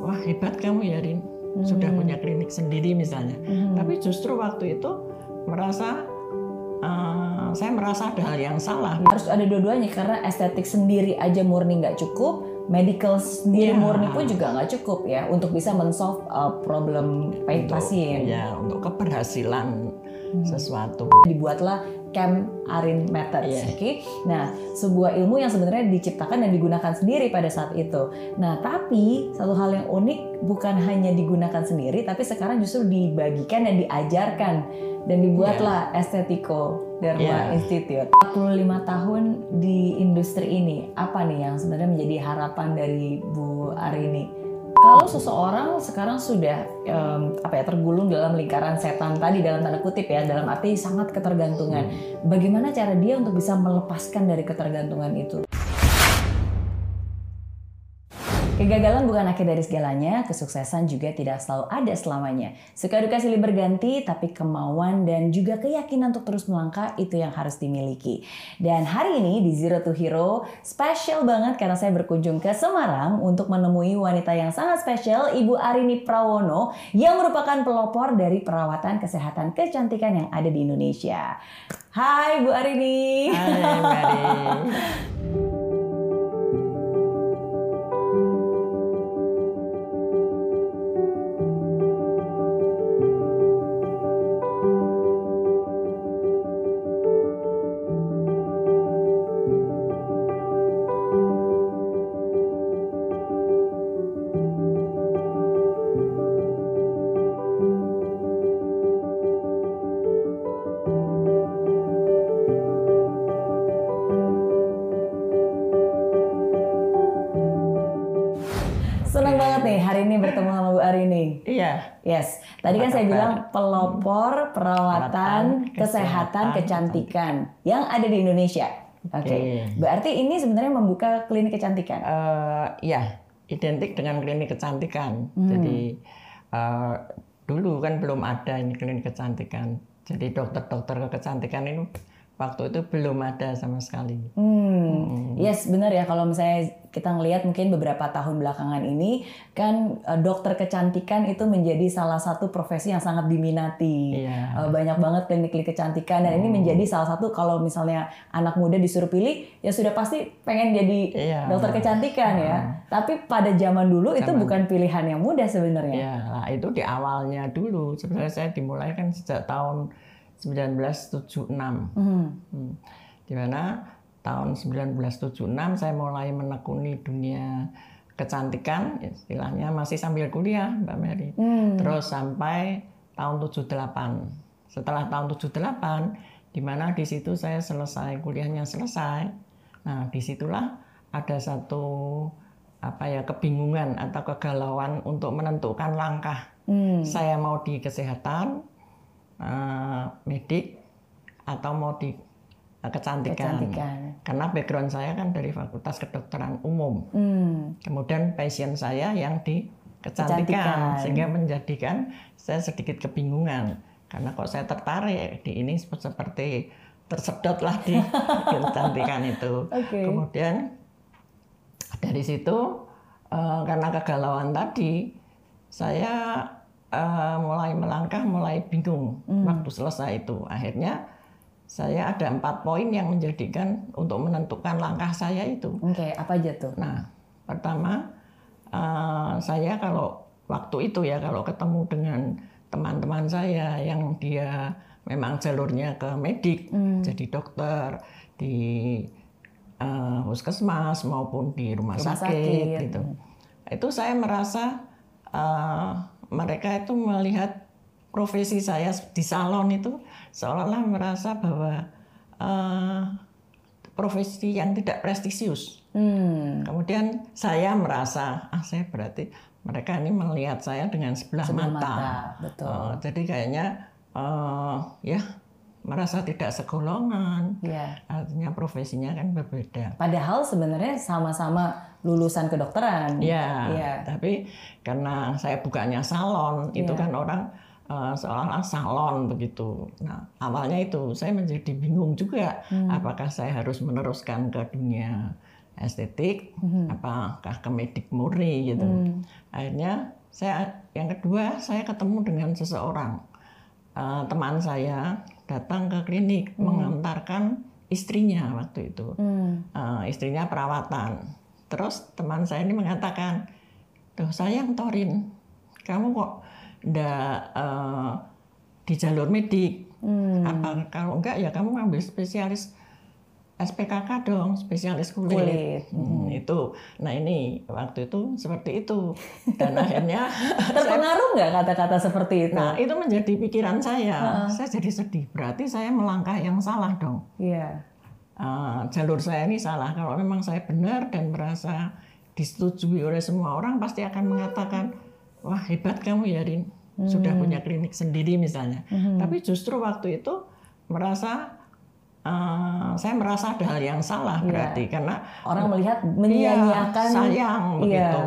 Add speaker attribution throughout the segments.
Speaker 1: wah hebat kamu ya Rin, sudah punya klinik sendiri misalnya. Tapi justru waktu itu merasa eh, saya merasa ada hal yang salah.
Speaker 2: Harus ada dua-duanya karena estetik sendiri aja murni nggak cukup, medical sendiri
Speaker 1: Iya.
Speaker 2: murni pun juga nggak cukup ya untuk bisa men-solve uh, problem pa- pasien.
Speaker 1: Ya untuk keberhasilan sesuatu.
Speaker 2: Dibuatlah Camp Arin Methods,
Speaker 1: Iya.
Speaker 2: oke? Nah, sebuah ilmu yang sebenarnya diciptakan dan digunakan sendiri pada saat itu. Nah, tapi satu hal yang unik bukan hanya digunakan sendiri, tapi sekarang justru dibagikan dan diajarkan dan dibuatlah Estetiko Dharma
Speaker 1: Iya.
Speaker 2: Institute. 45 tahun di industri ini, apa nih yang sebenarnya menjadi harapan dari Bu Arini? Kalau seseorang sekarang sudah em, apa ya tergulung dalam lingkaran setan tadi dalam tanda kutip ya dalam arti sangat ketergantungan, bagaimana cara dia untuk bisa melepaskan dari ketergantungan itu? Kegagalan bukan akhir dari segalanya, kesuksesan juga tidak selalu ada selamanya. Suka duka silih berganti, tapi kemauan dan juga keyakinan untuk terus melangkah itu yang harus dimiliki. Dan hari ini di Zero to Hero, spesial banget karena saya berkunjung ke Semarang untuk menemui wanita yang sangat spesial, Ibu Arini Prawono, yang merupakan pelopor dari perawatan kesehatan kecantikan yang ada di Indonesia. Hai Bu Arini.
Speaker 1: Hai Mary.
Speaker 2: Senang Yes, tadi kan saya bilang pelopor perawatan
Speaker 1: Perawatan,
Speaker 2: kesehatan
Speaker 1: kesehatan,
Speaker 2: kecantikan yang ada di Indonesia. Oke,
Speaker 1: Oke.
Speaker 2: berarti ini sebenarnya membuka klinik kecantikan.
Speaker 1: Eh, ya, identik dengan klinik kecantikan.
Speaker 2: Hmm.
Speaker 1: Jadi eh, dulu kan belum ada ini klinik kecantikan. Jadi dokter-dokter kecantikan itu waktu itu belum ada sama sekali.
Speaker 2: Hmm, yes benar ya kalau misalnya kita ngelihat mungkin beberapa tahun belakangan ini kan eh, dokter kecantikan itu menjadi salah satu profesi yang sangat diminati.
Speaker 1: Iya.
Speaker 2: Eh, banyak banget klinik-klinik kecantikan dan ini menjadi salah satu kalau misalnya anak muda disuruh pilih ya sudah pasti pengen jadi
Speaker 1: Iya.
Speaker 2: dokter kecantikan ya. Tapi pada zaman dulu itu
Speaker 1: Zaman-
Speaker 2: bukan pilihan yang mudah sebenarnya.
Speaker 1: Ya, lah itu di awalnya dulu. Sebenarnya saya dimulai kan sejak tahun 1976.
Speaker 2: Hmm.
Speaker 1: Hmm. Di mana tahun 1976 saya mulai menekuni dunia kecantikan, istilahnya masih sambil kuliah, Mbak Mary.
Speaker 2: Hmm.
Speaker 1: Terus sampai tahun 78. Setelah tahun 78, di mana di situ saya selesai kuliahnya selesai. Nah, di situlah ada satu apa ya kebingungan atau kegalauan untuk menentukan langkah
Speaker 2: Hmm.
Speaker 1: saya mau di kesehatan, eh, medik, atau mau di kecantikan.
Speaker 2: Kecantikan.
Speaker 1: Karena background saya kan dari Fakultas Kedokteran Umum.
Speaker 2: Hmm.
Speaker 1: Kemudian passion saya yang di kecantikan,
Speaker 2: Kecantikan.
Speaker 1: sehingga menjadikan saya sedikit kebingungan. Karena kok saya tertarik di ini sep- seperti tersedot lah di kecantikan itu.
Speaker 2: Oke.
Speaker 1: Kemudian dari situ eh, karena kegalauan tadi saya eh, mulai melangkah, mulai bingung waktu selesai itu. Akhirnya saya ada empat poin yang menjadikan untuk menentukan langkah saya itu.
Speaker 2: Oke, apa aja tuh?
Speaker 1: Nah, pertama eh, saya kalau waktu itu ya kalau ketemu dengan teman-teman saya yang dia memang jalurnya ke medik, jadi dokter di eh, puskesmas maupun di rumah,
Speaker 2: Rumah
Speaker 1: sakit,
Speaker 2: sakit.
Speaker 1: gitu. Itu saya merasa eh, mereka itu melihat profesi saya di salon itu seolah-olah merasa bahwa eh, profesi yang tidak prestisius.
Speaker 2: Hmm.
Speaker 1: Kemudian saya merasa, ah saya berarti mereka ini melihat saya dengan sebelah,
Speaker 2: Sebelah
Speaker 1: mata.
Speaker 2: mata, betul.
Speaker 1: Eh, jadi kayaknya eh, ya merasa tidak segolongan.
Speaker 2: Ya.
Speaker 1: Artinya profesinya kan berbeda.
Speaker 2: Padahal sebenarnya sama-sama lulusan kedokteran.
Speaker 1: Ya, tapi karena saya bukannya salon, itu
Speaker 2: Iya.
Speaker 1: kan orang eh, seolah-olah salon begitu. Nah, awalnya itu saya menjadi bingung juga,
Speaker 2: Hmm.
Speaker 1: apakah saya harus meneruskan ke dunia estetik, apakah ke medik murni gitu. Akhirnya saya yang kedua saya ketemu dengan seseorang uh, teman saya datang ke klinik mengantarkan istrinya waktu itu. Uh, istrinya perawatan. Terus teman saya ini mengatakan, tuh sayang Torin, kamu kok ndak uh, di jalur medik? Apa kalau enggak ya kamu ngambil spesialis SPKK dong, spesialis kulit.
Speaker 2: Kulit.
Speaker 1: Hmm, itu. Nah ini waktu itu seperti itu. Dan akhirnya
Speaker 2: Terpengaruh nggak kata-kata seperti itu?
Speaker 1: Nah, itu menjadi pikiran saya. Saya jadi sedih. Berarti saya melangkah yang salah dong.
Speaker 2: Iya.
Speaker 1: Uh, jalur saya ini salah. Kalau memang saya benar dan merasa disetujui oleh semua orang, pasti akan mengatakan, wah hebat kamu ya Rin, sudah punya klinik sendiri misalnya. Tapi justru waktu itu merasa uh, saya merasa ada hal yang salah berarti karena
Speaker 2: Orang melihat
Speaker 1: Iya,
Speaker 2: menyia-nyiakan
Speaker 1: sayang
Speaker 2: Iya,
Speaker 1: begitu.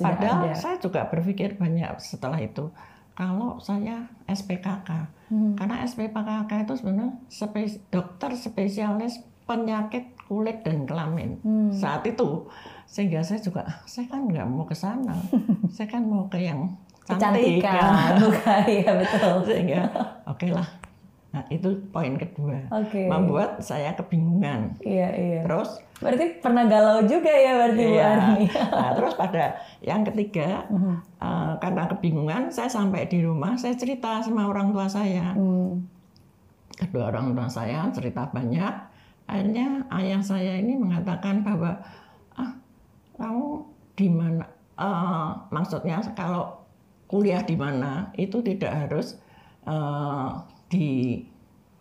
Speaker 1: Padahal
Speaker 2: ada.
Speaker 1: saya juga berpikir banyak setelah itu. Kalau saya SPKK,
Speaker 2: Hmm.
Speaker 1: karena SPKK itu sebenarnya spes- dokter spesialis penyakit kulit dan kelamin
Speaker 2: Hmm.
Speaker 1: saat itu, sehingga saya juga saya kan nggak mau ke sana, saya kan mau ke yang cantik.
Speaker 2: bukan ya betul.
Speaker 1: sehingga oke lah. Nah itu poin kedua,
Speaker 2: Oke.
Speaker 1: membuat saya kebingungan.
Speaker 2: Iya iya.
Speaker 1: Terus
Speaker 2: Berarti pernah galau juga ya berarti Bu
Speaker 1: Iya.
Speaker 2: Arni.
Speaker 1: Nah, terus pada yang ketiga, eh, karena kebingungan, saya sampai di rumah, saya cerita sama orang tua saya.
Speaker 2: Hmm.
Speaker 1: Kedua orang tua saya cerita banyak. Akhirnya ayah saya ini mengatakan bahwa, ah, kamu di mana? eh, maksudnya kalau kuliah di mana itu tidak harus eh, di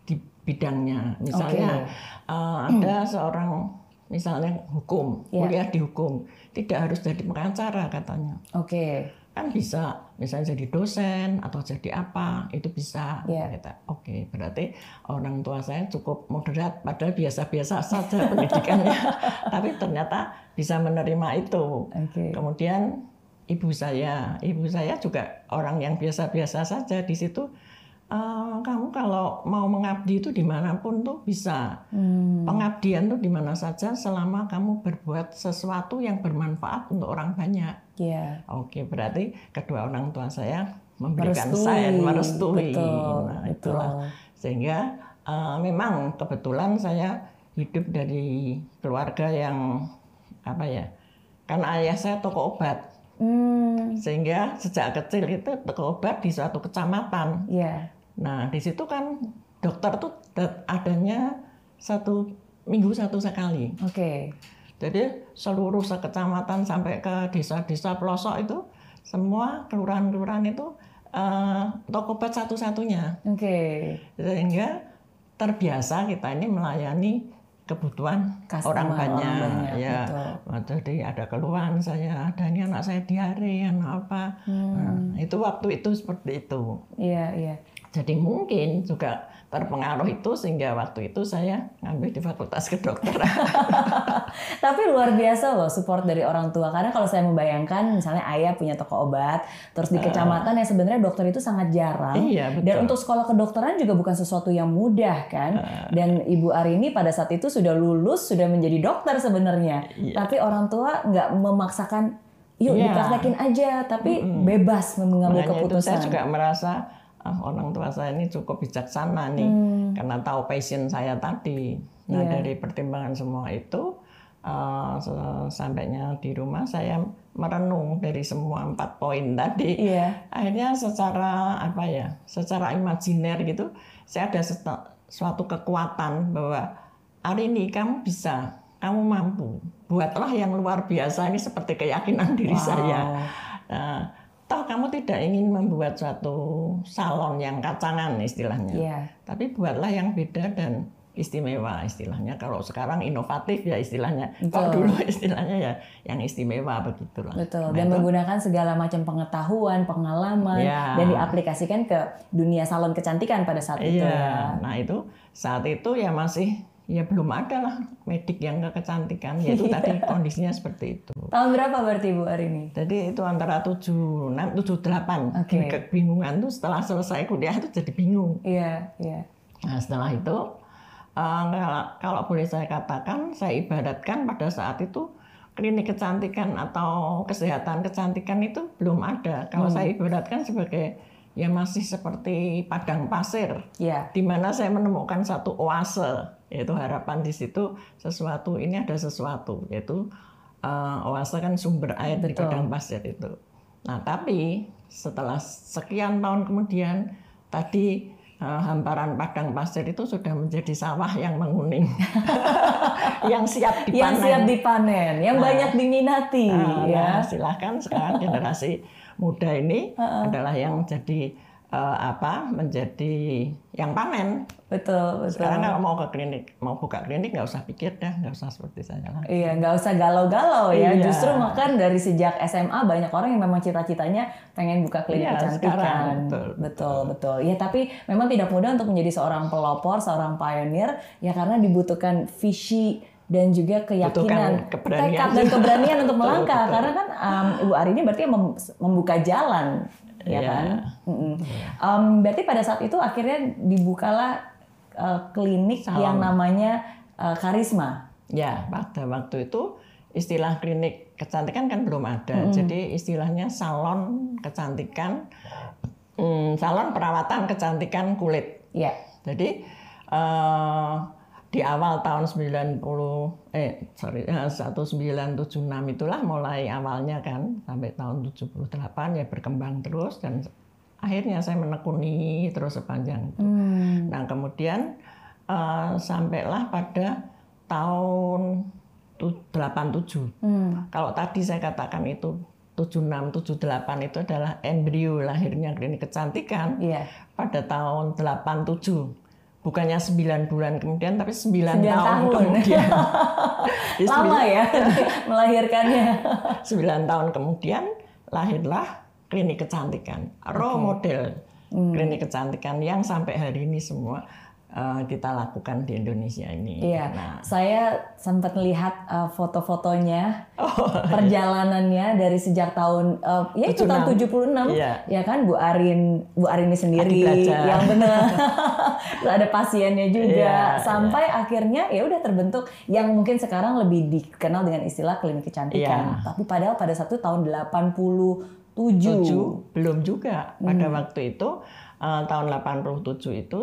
Speaker 1: di bidangnya. Misalnya eh, ada seorang misalnya hukum,
Speaker 2: Ya.
Speaker 1: kuliah di hukum, tidak harus jadi pengacara katanya.
Speaker 2: Oke.
Speaker 1: Kan bisa, misalnya jadi dosen atau jadi apa, itu bisa.
Speaker 2: Ya.
Speaker 1: Kata, Oke, berarti orang tua saya cukup moderat, padahal biasa-biasa saja pendidikannya. Tapi ternyata bisa menerima itu.
Speaker 2: Oke.
Speaker 1: Kemudian ibu saya, ibu saya juga orang yang biasa-biasa saja di situ. "Eh, kamu kalau mau mengabdi itu di mana pun tuh bisa.
Speaker 2: Hmm.
Speaker 1: Pengabdian tuh di mana saja selama kamu berbuat sesuatu yang bermanfaat untuk orang banyak.
Speaker 2: Iya.
Speaker 1: Oke, berarti kedua orang tua saya memberikan
Speaker 2: Merestui.
Speaker 1: saya merestui.
Speaker 2: Betul,
Speaker 1: Nah,
Speaker 2: betul.
Speaker 1: itulah. Sehingga eh, memang kebetulan saya hidup dari keluarga yang apa ya? Karena ayah saya toko obat.
Speaker 2: Hmm.
Speaker 1: Sehingga sejak kecil itu toko obat di suatu kecamatan.
Speaker 2: Iya.
Speaker 1: Nah, di situ kan dokter tuh adanya satu minggu satu sekali.
Speaker 2: Oke.
Speaker 1: Jadi seluruh sekecamatan sampai ke desa-desa pelosok itu semua kelurahan-kelurahan itu eh, toko obat satu-satunya.
Speaker 2: Oke.
Speaker 1: Sehingga terbiasa kita ini melayani kebutuhan
Speaker 2: Customer,
Speaker 1: orang banyak,
Speaker 2: orang banyak,
Speaker 1: ya.
Speaker 2: betul.
Speaker 1: Nah, Jadi ada keluhan saya, ada ini anak saya diare, anak apa.
Speaker 2: Hmm.
Speaker 1: Nah, itu waktu itu seperti itu.
Speaker 2: Iya iya.
Speaker 1: Jadi mungkin juga terpengaruh itu sehingga waktu itu saya ngambil di fakultas kedokteran.
Speaker 2: Tapi luar biasa loh support dari orang tua. Karena kalau saya membayangkan misalnya ayah punya toko obat terus di kecamatan yang sebenarnya dokter itu sangat jarang.
Speaker 1: Iya, betul.
Speaker 2: dan untuk sekolah kedokteran juga bukan sesuatu yang mudah kan? Dan Ibu Arini pada saat itu sudah lulus sudah menjadi dokter sebenarnya.
Speaker 1: Iya.
Speaker 2: tapi orang tua nggak memaksakan yuk
Speaker 1: Iya.
Speaker 2: dipraktekin aja. Tapi bebas mengambil
Speaker 1: Makanya itu
Speaker 2: keputusan.
Speaker 1: saya juga merasa ah, orang tua saya ini cukup bijaksana nih karena tahu passion saya tadi. Nah
Speaker 2: Iya.
Speaker 1: dari pertimbangan semua itu se- sampainya di rumah saya merenung dari semua empat poin tadi.
Speaker 2: Iya.
Speaker 1: Akhirnya secara apa ya, secara imajiner gitu, saya ada suatu kekuatan bahwa hari ini kamu bisa, kamu mampu. Buatlah yang luar biasa ini seperti keyakinan diri
Speaker 2: Wow.
Speaker 1: saya. Nah, toh kamu tidak ingin membuat suatu salon yang kacangan istilahnya.
Speaker 2: Iya.
Speaker 1: Tapi buatlah yang beda dan istimewa istilahnya. Kalau sekarang inovatif ya istilahnya. Kalau dulu istilahnya ya yang istimewa begitulah.
Speaker 2: Betul,
Speaker 1: Nah,
Speaker 2: dan
Speaker 1: itu-
Speaker 2: menggunakan segala macam pengetahuan, pengalaman,
Speaker 1: Ya.
Speaker 2: dan diaplikasikan ke dunia salon kecantikan pada saat itu
Speaker 1: Iya,
Speaker 2: ya.
Speaker 1: nah itu saat itu ya masih ya belum ada lah medik yang ke kecantikan. Ya itu tadi kondisinya seperti itu.
Speaker 2: Tahun berapa berarti Bu Arini?
Speaker 1: Jadi itu antara 76, 78.
Speaker 2: Oke.
Speaker 1: Kebingungan tuh setelah selesai kuliah itu jadi bingung.
Speaker 2: Iya, iya.
Speaker 1: Nah setelah itu uh, kalau, kalau boleh saya katakan, saya ibaratkan pada saat itu klinik kecantikan atau kesehatan kecantikan itu belum ada. Kalau
Speaker 2: Hmm.
Speaker 1: saya ibaratkan sebagai ya masih seperti padang pasir,
Speaker 2: Ya.
Speaker 1: di mana saya menemukan satu oase, yaitu harapan di situ sesuatu ini ada sesuatu, yaitu uh, oase kan sumber air di
Speaker 2: Betul.
Speaker 1: padang pasir itu. Nah, tapi setelah sekian tahun kemudian tadi uh, hamparan padang pasir itu sudah menjadi sawah yang menguning, yang siap dipanen.
Speaker 2: Yang siap dipanen, yang
Speaker 1: Nah.
Speaker 2: banyak diminati
Speaker 1: Ah,
Speaker 2: ya.
Speaker 1: nah, silahkan sekarang generasi muda ini adalah yang jadi eh, apa menjadi yang panen.
Speaker 2: Betul, betul.
Speaker 1: Sekarang kalau mau ke klinik, mau buka klinik nggak usah pikir dah, nggak usah seperti saya lah.
Speaker 2: Iya, nggak usah galau-galau ya.
Speaker 1: Iya.
Speaker 2: Justru makan dari sejak SMA banyak orang yang memang cita-citanya pengen buka klinik
Speaker 1: Iya,
Speaker 2: kecantikan.
Speaker 1: sekarang, betul,
Speaker 2: betul, betul. Ya tapi memang tidak mudah untuk menjadi seorang pelopor, seorang pioneer ya karena dibutuhkan visi dan juga keyakinan, tekad dan keberanian untuk
Speaker 1: Betul,
Speaker 2: melangkah.
Speaker 1: betul.
Speaker 2: Karena kan um, Ibu Ari ini berarti mem- membuka jalan, ya
Speaker 1: Iya.
Speaker 2: kan? Mm-mm. Um, berarti pada saat itu akhirnya dibukalah uh, klinik
Speaker 1: Salon.
Speaker 2: yang namanya uh, Karisma.
Speaker 1: Ya, pada waktu itu istilah klinik kecantikan kan belum ada. Jadi istilahnya salon kecantikan, hmm, salon perawatan kecantikan kulit.
Speaker 2: Ya.
Speaker 1: Jadi eh, di awal tahun 90 eh sorry eh, 1976 itulah mulai awalnya kan sampai tahun 78 ya berkembang terus dan akhirnya saya menekuni terus sepanjang itu.
Speaker 2: Hmm.
Speaker 1: Nah kemudian eh, sampailah pada tahun tu- 87.
Speaker 2: Hmm.
Speaker 1: Kalau tadi saya katakan itu 76, 78 itu adalah embrio lahirnya klinik kecantikan
Speaker 2: Iya.
Speaker 1: pada tahun 87 bukannya 9 bulan kemudian tapi 9,
Speaker 2: Sembilan
Speaker 1: tahun,
Speaker 2: tahun.
Speaker 1: kemudian Di
Speaker 2: Lama ya melahirkannya.
Speaker 1: 9 tahun kemudian lahirlah klinik kecantikan role model
Speaker 2: Hmm.
Speaker 1: klinik kecantikan yang sampai hari ini semua eh, kita lakukan di Indonesia ini.
Speaker 2: Iya.
Speaker 1: nah
Speaker 2: Saya sempat melihat uh, foto-fotonya
Speaker 1: oh,
Speaker 2: perjalanannya dari sejak tahun uh, ya itu tahun 76
Speaker 1: Iya.
Speaker 2: ya kan Bu Arin Bu Arini sendiri yang benar. Ada pasiennya juga.
Speaker 1: Iya,
Speaker 2: sampai akhirnya ya udah terbentuk yang mungkin sekarang lebih dikenal dengan istilah klinik kecantikan.
Speaker 1: Iya.
Speaker 2: tapi padahal pada satu tahun 87
Speaker 1: tujuh. Belum juga. Pada
Speaker 2: Hmm.
Speaker 1: waktu itu eh, tahun 87 itu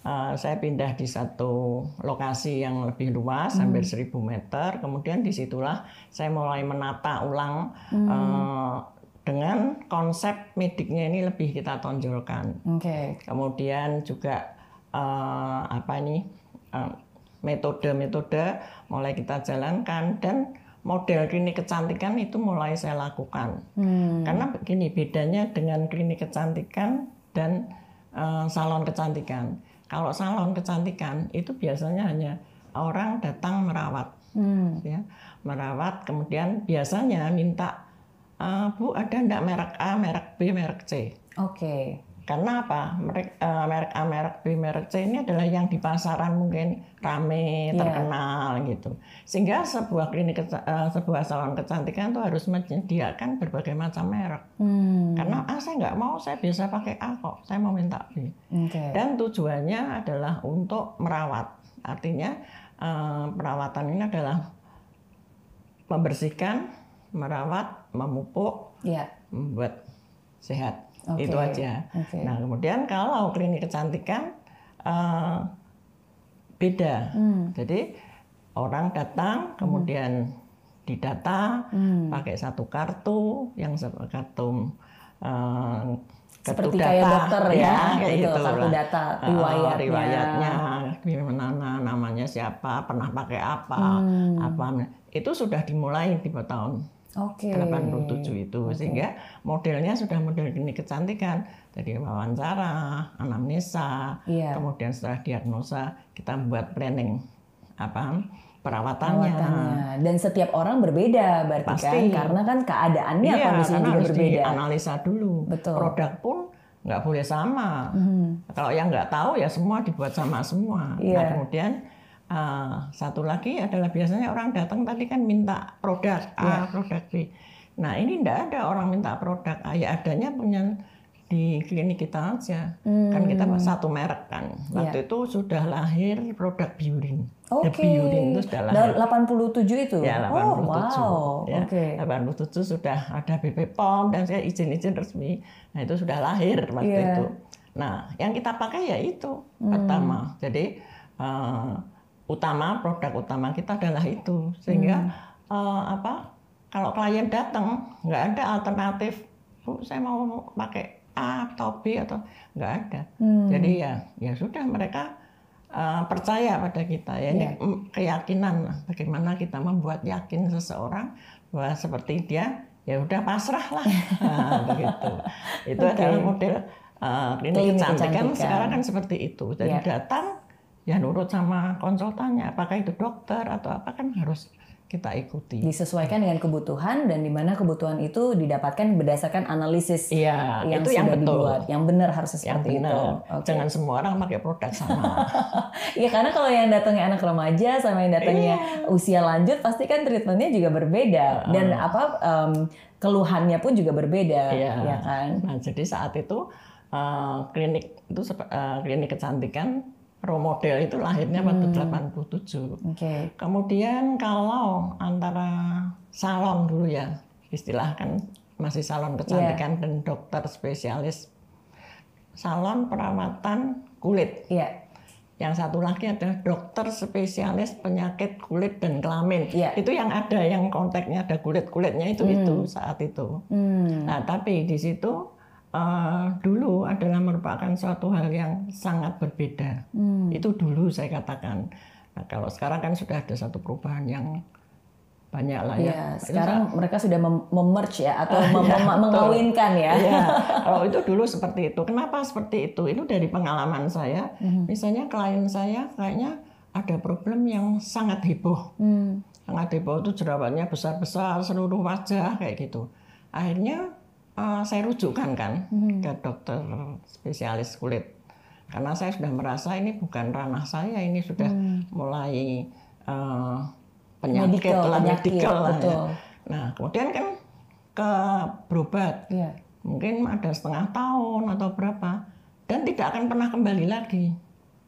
Speaker 1: eh, saya pindah di satu lokasi yang lebih luas
Speaker 2: Hmm.
Speaker 1: hampir 1000 meter kemudian di situlah saya mulai menata ulang
Speaker 2: Hmm.
Speaker 1: eh, dengan konsep mediknya ini lebih kita tonjolkan
Speaker 2: Oke
Speaker 1: kemudian juga eh, apa ini eh, metode-metode mulai kita jalankan dan model klinik kecantikan itu mulai saya lakukan
Speaker 2: Hmm.
Speaker 1: karena begini bedanya dengan klinik kecantikan dan eh, salon kecantikan. Kalau salon kecantikan itu biasanya hanya orang datang merawat,
Speaker 2: Hmm.
Speaker 1: ya, merawat. Kemudian biasanya minta, "Eh, bu ada ndak merek A, merek B, merek C.
Speaker 2: Oke
Speaker 1: Karena apa? Merek, eh, merek A, merek B, merek C ini adalah yang di pasaran mungkin rame,
Speaker 2: Iya.
Speaker 1: terkenal gitu. Sehingga sebuah klinik, eh, sebuah salon kecantikan itu harus menyediakan berbagai macam merek.
Speaker 2: Hmm.
Speaker 1: Karena ah saya nggak mau, saya biasa pakai A kok, saya mau minta B.
Speaker 2: Oke
Speaker 1: Dan tujuannya adalah untuk merawat. Artinya eh, perawatan ini adalah membersihkan, merawat, memupuk,
Speaker 2: ya
Speaker 1: membuat sehat.
Speaker 2: Oke,
Speaker 1: Itu aja.
Speaker 2: oke.
Speaker 1: Nah kemudian kalau klinik kecantikan eh, beda.
Speaker 2: Hmm.
Speaker 1: Jadi orang datang kemudian didata
Speaker 2: Hmm.
Speaker 1: pakai satu kartu yang kartu kartu
Speaker 2: Seperti kayak dokter ya,
Speaker 1: kayak
Speaker 2: itu,
Speaker 1: gitu
Speaker 2: kartu data,
Speaker 1: Eh,
Speaker 2: riwayatnya.
Speaker 1: riwayatnya di mana namanya siapa pernah pakai apa
Speaker 2: Hmm.
Speaker 1: apa itu sudah dimulai di tahun
Speaker 2: Oke
Speaker 1: 87 itu sehingga modelnya sudah model klinik kecantikan dari wawancara, anamnesa,
Speaker 2: Iya.
Speaker 1: kemudian setelah diagnosa kita membuat planning apa perawatannya.
Speaker 2: Perawatannya. Dan setiap orang berbeda berarti kan
Speaker 1: Pasti.
Speaker 2: karena kan keadaannya
Speaker 1: Iya,
Speaker 2: kondisinya juga
Speaker 1: harus
Speaker 2: berbeda.
Speaker 1: dianalisa dulu.
Speaker 2: Betul.
Speaker 1: Produk pun nggak boleh sama.
Speaker 2: Hmm.
Speaker 1: Kalau yang nggak tahu ya semua dibuat sama semua.
Speaker 2: Iya.
Speaker 1: Nah kemudian uh, satu lagi adalah biasanya orang datang tadi kan minta produk. A, produk B. Nah ini nggak ada orang minta produk A, ya adanya punya di klinik kita aja. Kan kita satu merek kan. Waktu itu sudah lahir produk Biurin.
Speaker 2: Oke.
Speaker 1: Biurin itu sudah lahir.
Speaker 2: Dan 87 itu?
Speaker 1: Ya, 87.
Speaker 2: Oh, wow.
Speaker 1: Ya,
Speaker 2: Oke.
Speaker 1: 87 sudah ada BP POM dan saya izin-izin resmi. Nah, itu sudah lahir waktu
Speaker 2: Iya.
Speaker 1: itu. Nah, yang kita pakai ya itu pertama. Jadi eh, utama produk utama kita adalah itu. Sehingga eh, apa? Kalau klien datang nggak ada alternatif, "Bu, saya mau pakai A atau B atau nggak ada. Jadi ya ya sudah mereka eh, percaya pada kita ya ini mm, keyakinan bagaimana kita membuat yakin seseorang bahwa seperti dia ya udah pasrah lah Nah, begitu itu
Speaker 2: Oke.
Speaker 1: adalah model uh, klinik kecantikan
Speaker 2: kecantikan.
Speaker 1: sekarang kan seperti itu jadi
Speaker 2: Ya.
Speaker 1: datang ya nurut sama konsultannya apakah itu dokter atau apa kan harus kita ikuti
Speaker 2: Disesuaikan dengan kebutuhan dan di mana kebutuhan itu didapatkan berdasarkan analisis
Speaker 1: iya
Speaker 2: yang
Speaker 1: itu
Speaker 2: sudah
Speaker 1: yang betul
Speaker 2: dibuat. Yang benar harus
Speaker 1: yang
Speaker 2: seperti itu.
Speaker 1: benar
Speaker 2: Oke.
Speaker 1: jangan semua orang pakai produk sama
Speaker 2: Iya karena kalau yang datangnya anak remaja sama yang datangnya
Speaker 1: Iya.
Speaker 2: usia lanjut pasti kan treatmentnya juga berbeda dan apa em, keluhannya pun juga berbeda,
Speaker 1: Iya.
Speaker 2: ya kan?
Speaker 1: Nah, jadi saat itu eh, klinik itu eh, klinik kecantikan role model itu lahirnya waktu
Speaker 2: Hmm.
Speaker 1: 87.
Speaker 2: Oke.
Speaker 1: Kemudian kalau antara salon dulu ya, istilah kan masih salon kecantikan dan dokter spesialis salon perawatan kulit.
Speaker 2: Iya.
Speaker 1: Yang satu lagi adalah dokter spesialis penyakit kulit dan kelamin.
Speaker 2: Iya.
Speaker 1: Itu yang ada yang kontaknya ada kulit-kulitnya itu itu saat itu.
Speaker 2: Hmm.
Speaker 1: Nah, tapi di situ eh, dulu adalah merupakan suatu hal yang sangat berbeda.
Speaker 2: Hmm.
Speaker 1: Itu dulu saya katakan. Nah, kalau sekarang kan sudah ada satu perubahan yang banyak lah ya.
Speaker 2: Iya, sekarang mereka sudah mem- memerge ya atau mem-
Speaker 1: Iya,
Speaker 2: mem- mengawinkan ya.
Speaker 1: Iya, kalau itu dulu seperti itu. Kenapa seperti itu? Itu dari pengalaman saya.
Speaker 2: Mhm.
Speaker 1: Misalnya klien saya kayaknya ada problem yang sangat heboh.
Speaker 2: Hmm.
Speaker 1: Sangat heboh itu jerawatnya besar-besar seluruh wajah kayak gitu. Akhirnya eh, saya rujukkan kan
Speaker 2: Mhm.
Speaker 1: ke dokter spesialis kulit. Karena saya sudah merasa ini bukan ranah saya, ini sudah mulai eh, penyakit
Speaker 2: Medical,
Speaker 1: lah,
Speaker 2: penyakit,
Speaker 1: medical lah ya. Nah, kemudian kan ke berobat
Speaker 2: Iya.
Speaker 1: mungkin ada setengah tahun atau berapa dan tidak akan pernah kembali lagi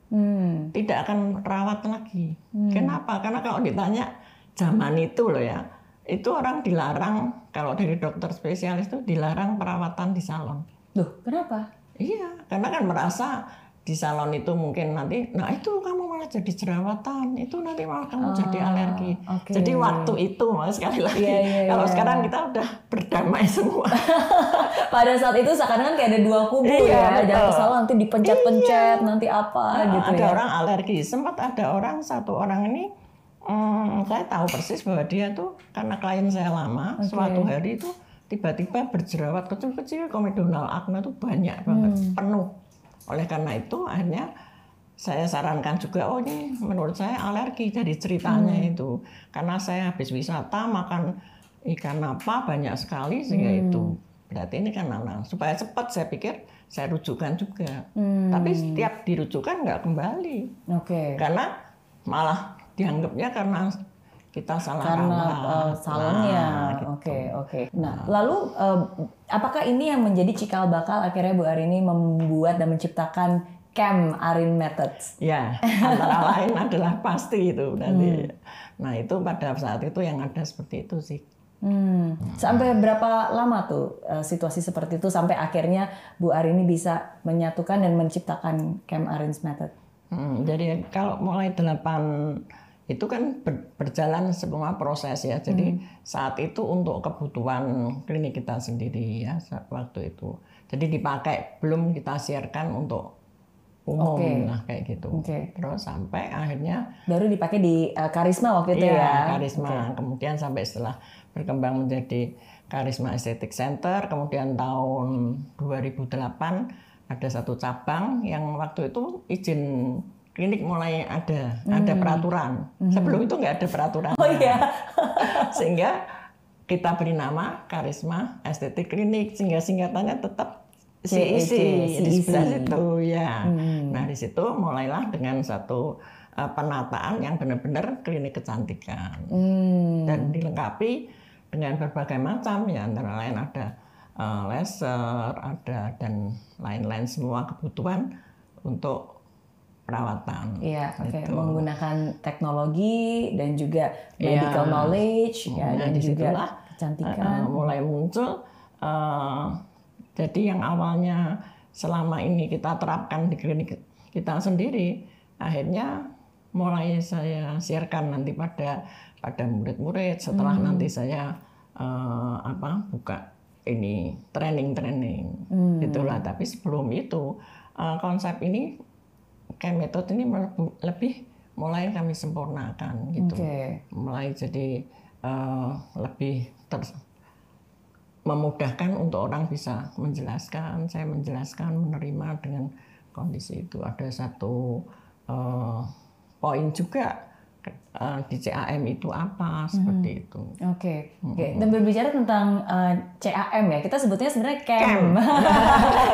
Speaker 2: Hmm.
Speaker 1: tidak akan rawat lagi kenapa karena kalau ditanya zaman itu loh ya itu orang dilarang kalau dari dokter spesialis itu dilarang perawatan di salon
Speaker 2: Duh, kenapa?
Speaker 1: iya karena kan merasa di salon itu mungkin nanti nah itu kamu malah jadi jerawatan itu nanti malah kamu jadi alergi
Speaker 2: oke.
Speaker 1: jadi waktu itu mas sekali lagi
Speaker 2: Iya, iya,
Speaker 1: kalau
Speaker 2: iya.
Speaker 1: sekarang kita udah berdamai semua
Speaker 2: Pada saat itu seakan kan kayak ada dua kubu
Speaker 1: Iya,
Speaker 2: ya. Jangan ke salon nanti dipencet-pencet, nanti apa
Speaker 1: Nah,
Speaker 2: gitu
Speaker 1: ada
Speaker 2: ya.
Speaker 1: orang alergi. Sempat ada orang satu orang ini, hmm, saya tahu persis bahwa dia tuh karena klien saya lama, suatu hari itu tiba-tiba berjerawat kecil-kecil komedonal akne itu banyak banget,
Speaker 2: Hmm.
Speaker 1: penuh. Oleh karena itu akhirnya saya sarankan juga, oh ini menurut saya alergi dari ceritanya
Speaker 2: Hmm.
Speaker 1: itu. Karena saya habis wisata makan ikan apa banyak sekali sehingga
Speaker 2: Hmm.
Speaker 1: itu berarti ini kan nah, supaya cepat saya pikir saya rujukan juga.
Speaker 2: Hmm.
Speaker 1: Tapi setiap dirujukan nggak kembali
Speaker 2: Oke.
Speaker 1: karena malah dianggapnya karena kita salah
Speaker 2: Karena uh, salonnya.
Speaker 1: Nah, gitu.
Speaker 2: Oke, oke. Nah, lalu uh, apakah ini yang menjadi cikal bakal akhirnya Bu Arini membuat dan menciptakan Cam Arin Methods?
Speaker 1: Ya, antara lain adalah pasti itu nanti.
Speaker 2: Hmm.
Speaker 1: Nah itu pada saat itu yang ada seperti itu sih.
Speaker 2: Hmm. Sampai berapa lama tuh uh, situasi seperti itu sampai akhirnya Bu Arini bisa menyatukan dan menciptakan Cam Arin's Method?
Speaker 1: Hmm, jadi kalau mulai delapan itu kan ber- berjalan semua proses ya. Jadi saat itu untuk kebutuhan klinik kita sendiri ya saat waktu itu. Jadi dipakai belum kita siarkan untuk umum
Speaker 2: Oke.
Speaker 1: lah kayak gitu.
Speaker 2: Oke.
Speaker 1: Terus sampai akhirnya
Speaker 2: Baru dipakai di uh, Karisma waktu itu
Speaker 1: Iya,
Speaker 2: ya.
Speaker 1: Karisma. Kemudian sampai setelah berkembang menjadi Karisma Aesthetic Center, kemudian tahun 2008 ada satu cabang yang waktu itu izin klinik mulai ada, ada peraturan. Sebelum itu nggak ada peraturan.
Speaker 2: Hmm. Oh iya.
Speaker 1: Sehingga kita beri nama Karisma Estetik Klinik sehingga singkatannya tetap CIC
Speaker 2: CIC.
Speaker 1: di sebelah situ ya. Nah di situ mulailah dengan satu uh, penataan yang benar-benar klinik kecantikan
Speaker 2: Hmm.
Speaker 1: dan dilengkapi dengan berbagai macam ya antara lain ada uh, laser, ada dan lain-lain semua kebutuhan untuk perawatan.
Speaker 2: Iya, oke.
Speaker 1: Gitu.
Speaker 2: Menggunakan teknologi dan juga
Speaker 1: Iya.
Speaker 2: medical knowledge ya
Speaker 1: Nah,
Speaker 2: dan juga kecantikan.
Speaker 1: Uh, mulai muncul. uh, jadi yang awalnya selama ini kita terapkan di klinik kita sendiri, akhirnya mulai saya siarkan nanti pada pada murid-murid setelah
Speaker 2: Hmm.
Speaker 1: nanti saya uh, apa buka ini training-training
Speaker 2: Hmm.
Speaker 1: itulah. Tapi sebelum itu uh, konsep ini kayak metode ini lebih mulai kami sempurnakan gitu
Speaker 2: Oke.
Speaker 1: mulai jadi eh, lebih ter memudahkan untuk orang bisa menjelaskan saya menjelaskan menerima dengan kondisi itu ada satu eh, poin juga eh, di CAM itu apa seperti itu
Speaker 2: Oke, oke. Dan berbicara tentang eh, CAM ya, kita sebutnya sebenarnya CAM,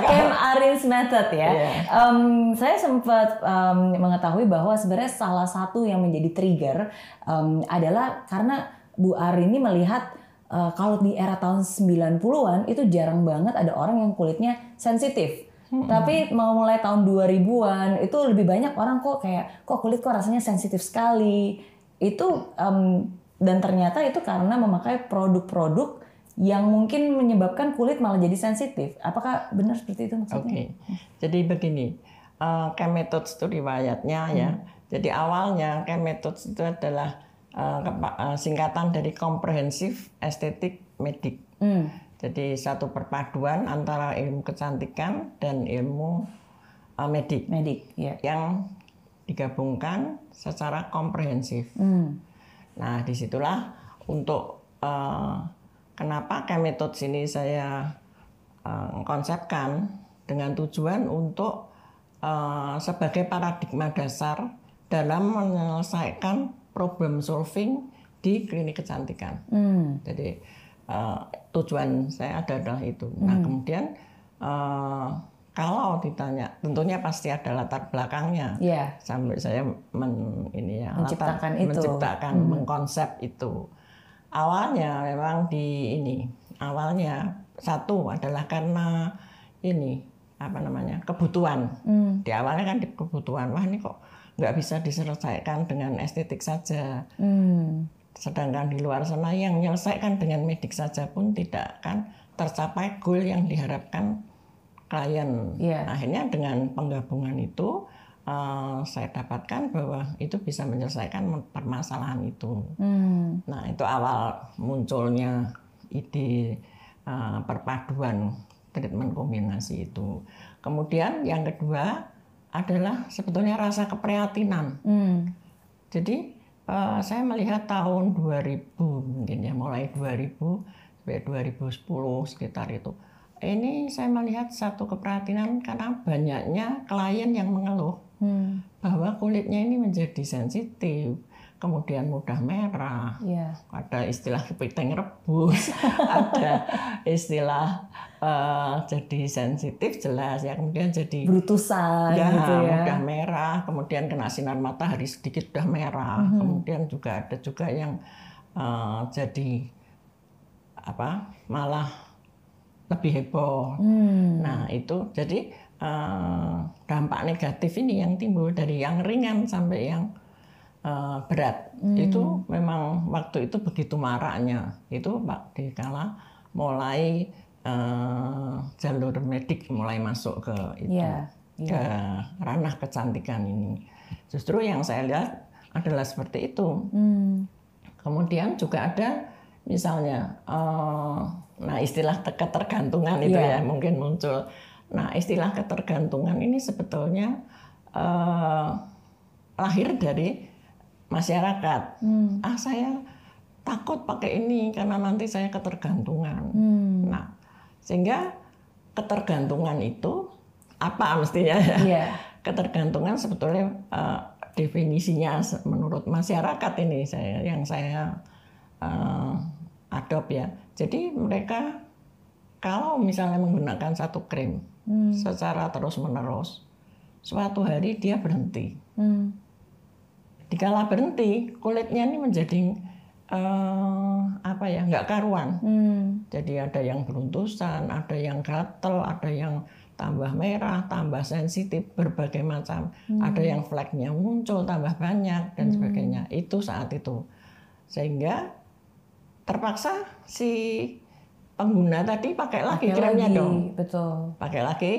Speaker 2: CAM Arin's Method ya.
Speaker 1: Iya.
Speaker 2: Em, saya sempat em, mengetahui bahwa sebenarnya salah satu yang menjadi trigger em, adalah karena Bu Arin ini melihat eh, kalau di era tahun 90-an itu jarang banget ada orang yang kulitnya sensitif. Tapi mau mulai tahun 2000-an itu lebih banyak orang kok kayak kok kulit kok rasanya sensitif sekali. Itu em, dan ternyata itu karena memakai produk-produk yang mungkin menyebabkan kulit malah jadi sensitif. Apakah benar seperti itu
Speaker 1: Oke,
Speaker 2: maksudnya?
Speaker 1: jadi begini, uh, metode itu riwayatnya ya. Jadi awalnya metode itu adalah uh, singkatan dari komprehensif estetik medik.
Speaker 2: Hmm.
Speaker 1: Jadi satu perpaduan antara ilmu kecantikan dan ilmu uh, medik
Speaker 2: Medik, ya.
Speaker 1: yang digabungkan secara komprehensif.
Speaker 2: Hmm.
Speaker 1: Nah, di situlah untuk eh, kenapa metode sini saya eh, konsepkan dengan tujuan untuk eh, sebagai paradigma dasar dalam menyelesaikan problem solving di klinik kecantikan.
Speaker 2: Hmm.
Speaker 1: Jadi eh, tujuan saya ada adalah itu. Nah, kemudian eh, kalau ditanya, tentunya pasti ada latar belakangnya
Speaker 2: Ya.
Speaker 1: sampai saya men, ini ya
Speaker 2: Menciptakan
Speaker 1: latar-
Speaker 2: itu.
Speaker 1: menciptakan mengkonsep itu awalnya memang di ini awalnya satu adalah karena ini apa namanya kebutuhan
Speaker 2: Hmm.
Speaker 1: di awalnya kan di kebutuhan wah ini kok nggak bisa diselesaikan dengan estetik saja
Speaker 2: Hmm.
Speaker 1: Sedangkan di luar sana yang menyelesaikan dengan medik saja pun tidak akan tercapai goal yang diharapkan klien.
Speaker 2: Iya.
Speaker 1: Akhirnya dengan penggabungan itu eh, saya dapatkan bahwa itu bisa menyelesaikan permasalahan itu.
Speaker 2: Hmm.
Speaker 1: Nah itu awal munculnya ide eh, perpaduan treatment kombinasi itu. Kemudian yang kedua adalah sebetulnya rasa keprihatinan.
Speaker 2: Hmm.
Speaker 1: Jadi eh, saya melihat tahun 2000 mungkin ya mulai 2000 sampai 2010 sekitar itu. Ini saya melihat satu keprihatinan karena banyaknya klien yang mengeluh
Speaker 2: Hmm.
Speaker 1: bahwa kulitnya ini menjadi sensitif, kemudian mudah merah,
Speaker 2: Ya.
Speaker 1: ada istilah kepiting rebus, ada istilah eh, jadi sensitif jelas ya, kemudian jadi
Speaker 2: Brutusan
Speaker 1: ya,
Speaker 2: gitu ya.
Speaker 1: udah merah, kemudian kena sinar matahari sedikit udah merah,
Speaker 2: Mhm.
Speaker 1: kemudian juga ada juga yang eh, jadi apa malah lebih heboh.
Speaker 2: Hmm.
Speaker 1: Nah itu jadi eh, dampak negatif ini yang timbul dari yang ringan sampai yang eh, berat
Speaker 2: Hmm.
Speaker 1: itu memang waktu itu begitu maraknya itu pak dikala mulai eh, jalur medik mulai masuk ke itu
Speaker 2: Iya,
Speaker 1: ke ranah kecantikan ini justru yang saya lihat adalah seperti itu
Speaker 2: Hmm.
Speaker 1: kemudian juga ada misalnya eh, nah istilah te- ketergantungan itu
Speaker 2: Iya.
Speaker 1: ya mungkin muncul nah istilah ketergantungan ini sebetulnya eh, lahir dari masyarakat
Speaker 2: Hmm.
Speaker 1: ah saya takut pakai ini karena nanti saya ketergantungan
Speaker 2: Hmm.
Speaker 1: nah sehingga ketergantungan itu apa mestinya ya
Speaker 2: Iya.
Speaker 1: ketergantungan sebetulnya eh, definisinya menurut masyarakat ini saya yang saya eh, adop ya. Jadi mereka kalau misalnya menggunakan satu krim
Speaker 2: Hmm.
Speaker 1: secara terus menerus, suatu hari dia berhenti.
Speaker 2: Hmm.
Speaker 1: Dikala berhenti, kulitnya ini menjadi eh, apa ya nggak karuan.
Speaker 2: Hmm.
Speaker 1: Jadi ada yang beruntusan, ada yang gatel, ada yang tambah merah, tambah sensitif, berbagai macam. Ada yang flagnya muncul tambah banyak dan sebagainya. Itu saat itu. Sehingga terpaksa si pengguna tadi pakai lagi
Speaker 2: Pakai
Speaker 1: kremnya
Speaker 2: lagi,
Speaker 1: dong.
Speaker 2: Betul.
Speaker 1: Pakai lagi,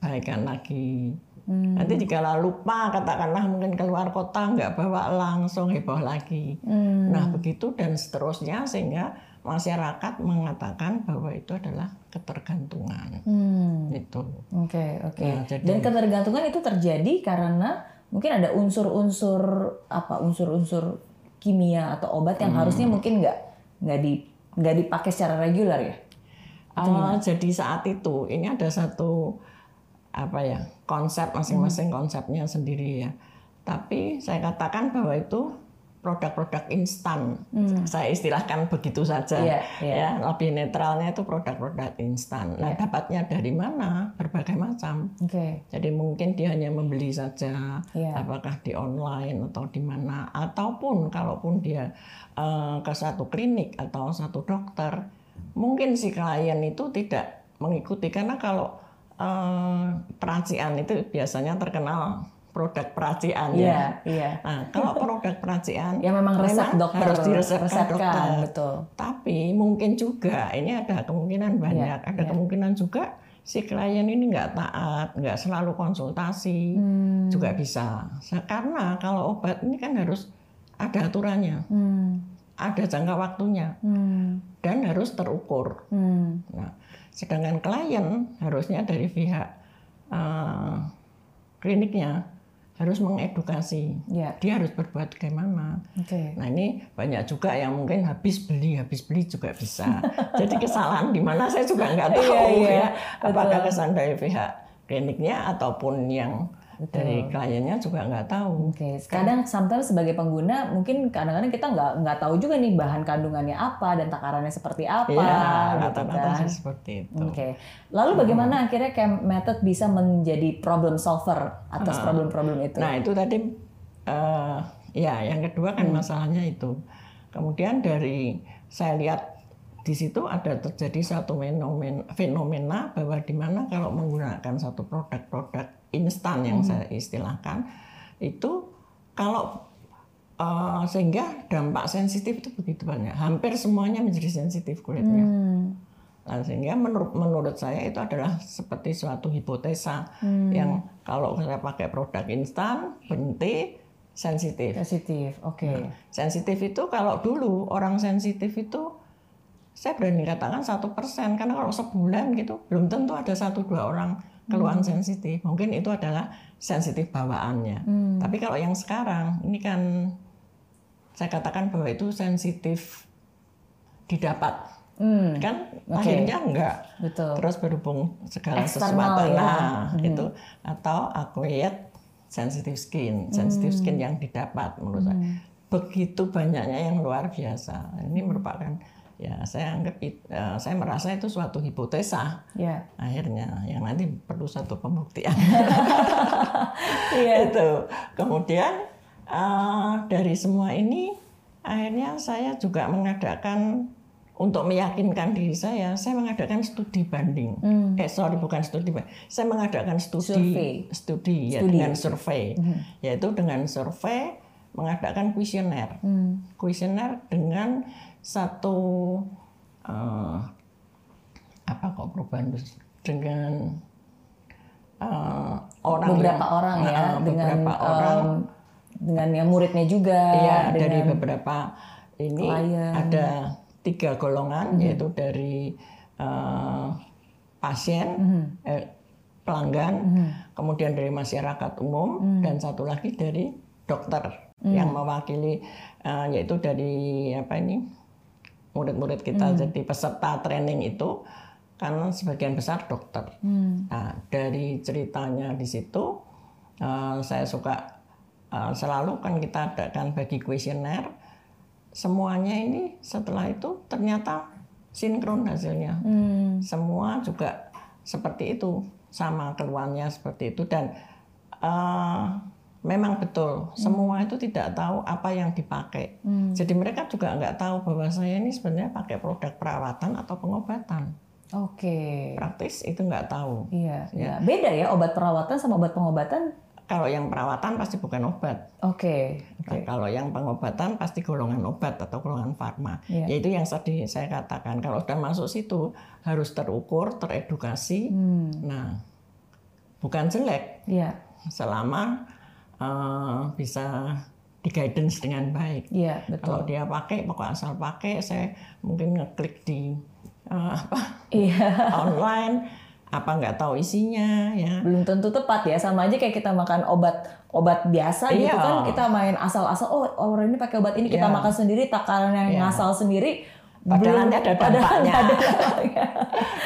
Speaker 1: baikkan lagi.
Speaker 2: Hmm.
Speaker 1: Nanti jika lupa katakanlah mungkin keluar kota nggak bawa langsung heboh lagi.
Speaker 2: Hmm.
Speaker 1: Nah begitu dan seterusnya sehingga masyarakat mengatakan bahwa itu adalah ketergantungan.
Speaker 2: Hmm.
Speaker 1: Itu.
Speaker 2: Oke, oke.
Speaker 1: Nah, jadi-
Speaker 2: Dan ketergantungan itu terjadi karena mungkin ada unsur-unsur apa unsur-unsur kimia atau obat yang
Speaker 1: Hmm.
Speaker 2: harusnya mungkin nggak nggak di nggak dipakai secara reguler ya.
Speaker 1: Ah, jadi saat itu ini ada satu apa ya konsep masing-masing
Speaker 2: Hmm.
Speaker 1: konsepnya sendiri ya. Tapi saya katakan bahwa itu produk-produk instan. Saya istilahkan begitu saja.
Speaker 2: Hmm. Iya, iya.
Speaker 1: Ya, lebih netralnya itu produk-produk instan. Nah,
Speaker 2: Iya.
Speaker 1: dapatnya dari mana? Berbagai macam.
Speaker 2: Oke.
Speaker 1: Jadi mungkin dia hanya membeli saja,
Speaker 2: Iya.
Speaker 1: apakah di online atau di mana, ataupun kalaupun dia eh, ke satu klinik atau satu dokter, mungkin si klien itu tidak mengikuti karena kalau eh, peracian itu biasanya terkenal produk peracian
Speaker 2: Iya,
Speaker 1: ya.
Speaker 2: iya.
Speaker 1: Nah, kalau produk peracian
Speaker 2: Ya memang resep
Speaker 1: memang
Speaker 2: dokter
Speaker 1: harus diresepkan dokter.
Speaker 2: betul.
Speaker 1: Tapi mungkin juga ini ada kemungkinan banyak, ada
Speaker 2: iya.
Speaker 1: kemungkinan juga si klien ini nggak taat, nggak selalu konsultasi,
Speaker 2: Hmm.
Speaker 1: juga bisa. Sa- Karena kalau obat ini kan harus ada aturannya,
Speaker 2: Hmm.
Speaker 1: ada jangka waktunya,
Speaker 2: Hmm.
Speaker 1: dan harus terukur.
Speaker 2: Hmm.
Speaker 1: Nah, sedangkan klien harusnya dari pihak eh, kliniknya harus mengedukasi.
Speaker 2: Ya.
Speaker 1: Dia harus berbuat bagaimana.
Speaker 2: Oke.
Speaker 1: Nah ini banyak juga yang mungkin habis beli, habis beli juga bisa. Jadi kesalahan di mana saya juga nggak tahu
Speaker 2: Iya, iya,
Speaker 1: ya. Apakah kesalahan dari pihak kliniknya ataupun yang dari kliennya juga nggak tahu.
Speaker 2: Oke, kadang sometimes sebagai pengguna mungkin kadang-kadang kita nggak nggak tahu juga nih bahan kandungannya apa dan takarannya seperti apa
Speaker 1: Ya,
Speaker 2: gitu kan.
Speaker 1: sih seperti itu.
Speaker 2: Oke. Lalu bagaimana akhirnya Chem Method bisa menjadi problem solver atas problem-problem itu?
Speaker 1: Nah itu tadi eh, ya yang kedua kan masalahnya itu. Kemudian dari saya lihat di situ ada terjadi satu fenomena, fenomena bahwa di mana kalau menggunakan satu produk-produk instan yang saya istilahkan itu kalau eh, sehingga dampak sensitif itu begitu banyak. Hampir semuanya menjadi sensitif kulitnya.
Speaker 2: Hmm.
Speaker 1: Nah, sehingga menurut menurut saya itu adalah seperti suatu hipotesa
Speaker 2: Hmm.
Speaker 1: yang kalau saya pakai produk instan berhenti sensitif.
Speaker 2: Positif. Oke.
Speaker 1: Sensitif itu kalau dulu orang sensitif itu saya berani katakan satu persen karena kalau sebulan gitu belum tentu ada satu dua orang keluhan sensitif. Mungkin itu adalah sensitif bawaannya.
Speaker 2: Hmm.
Speaker 1: Tapi kalau yang sekarang ini kan saya katakan bahwa itu sensitif didapat
Speaker 2: Hmm.
Speaker 1: kan
Speaker 2: Oke.
Speaker 1: lahirnya enggak
Speaker 2: Betul.
Speaker 1: terus berhubung segala
Speaker 2: Eksternal
Speaker 1: sesuatu
Speaker 2: ya.
Speaker 1: nah itu atau acquired sensitive skin sensitive skin yang didapat menurut saya begitu banyaknya yang luar biasa ini merupakan ya saya anggap eh, saya merasa itu suatu hipotesa
Speaker 2: Ya.
Speaker 1: akhirnya yang nanti perlu satu pembuktian
Speaker 2: Iya.
Speaker 1: itu kemudian eh, dari semua ini akhirnya saya juga mengadakan untuk meyakinkan diri saya saya mengadakan studi banding eh sorry bukan studi banding saya mengadakan studi
Speaker 2: Survei.
Speaker 1: studi ya
Speaker 2: Studi.
Speaker 1: dengan survei yaitu dengan survei mengadakan kuesioner
Speaker 2: Hmm.
Speaker 1: kuesioner dengan satu eh, apa kok perubahan dengan eh, orang
Speaker 2: beberapa
Speaker 1: yang-
Speaker 2: orang ya
Speaker 1: eh,
Speaker 2: dengan
Speaker 1: beberapa orang
Speaker 2: dengan yang muridnya juga dengan
Speaker 1: dari beberapa ini
Speaker 2: klien.
Speaker 1: ada tiga golongan
Speaker 2: Mhm.
Speaker 1: yaitu dari eh, pasien,
Speaker 2: Mhm.
Speaker 1: eh, pelanggan, kemudian dari masyarakat umum
Speaker 2: Mhm.
Speaker 1: dan satu lagi dari dokter yang mewakili eh, yaitu dari apa ini murid-murid kita
Speaker 2: Mhm.
Speaker 1: jadi peserta training itu karena sebagian besar dokter.
Speaker 2: Hmm.
Speaker 1: Nah, dari ceritanya di situ eh, saya suka eh, selalu kan kita adakan bagi kuesioner semuanya ini setelah itu ternyata sinkron hasilnya.
Speaker 2: Hmm.
Speaker 1: Semua juga seperti itu, sama keluarnya seperti itu dan eh, memang betul semua itu tidak tahu apa yang dipakai.
Speaker 2: Hmm.
Speaker 1: Jadi mereka juga nggak tahu bahwa saya ini sebenarnya pakai produk perawatan atau pengobatan.
Speaker 2: Oke.
Speaker 1: Praktis itu nggak tahu.
Speaker 2: Iya, iya. Beda ya obat perawatan sama obat pengobatan.
Speaker 1: Kalau yang perawatan pasti bukan obat.
Speaker 2: Oke.
Speaker 1: Nah, kalau yang pengobatan pasti golongan obat atau golongan farma.
Speaker 2: Iya.
Speaker 1: Yaitu yang tadi saya katakan kalau sudah masuk situ harus terukur, teredukasi.
Speaker 2: Hmm.
Speaker 1: Nah, bukan jelek
Speaker 2: Iya.
Speaker 1: selama eh, bisa di guidance dengan baik.
Speaker 2: Iya,
Speaker 1: Kalau
Speaker 2: betul.
Speaker 1: dia pakai, pokok asal pakai, saya mungkin ngeklik di eh, apa
Speaker 2: Iya.
Speaker 1: online, apa nggak tahu isinya ya.
Speaker 2: Belum tentu tepat ya, sama aja kayak kita makan obat obat biasa gitu
Speaker 1: Iya.
Speaker 2: kan kita main asal-asal oh orang ini pakai obat ini kita
Speaker 1: Iya.
Speaker 2: makan sendiri takaran yang
Speaker 1: Iya.
Speaker 2: ngasal sendiri
Speaker 1: Padahal
Speaker 2: belum-
Speaker 1: ada dampaknya.
Speaker 2: ada dampaknya.
Speaker 1: ya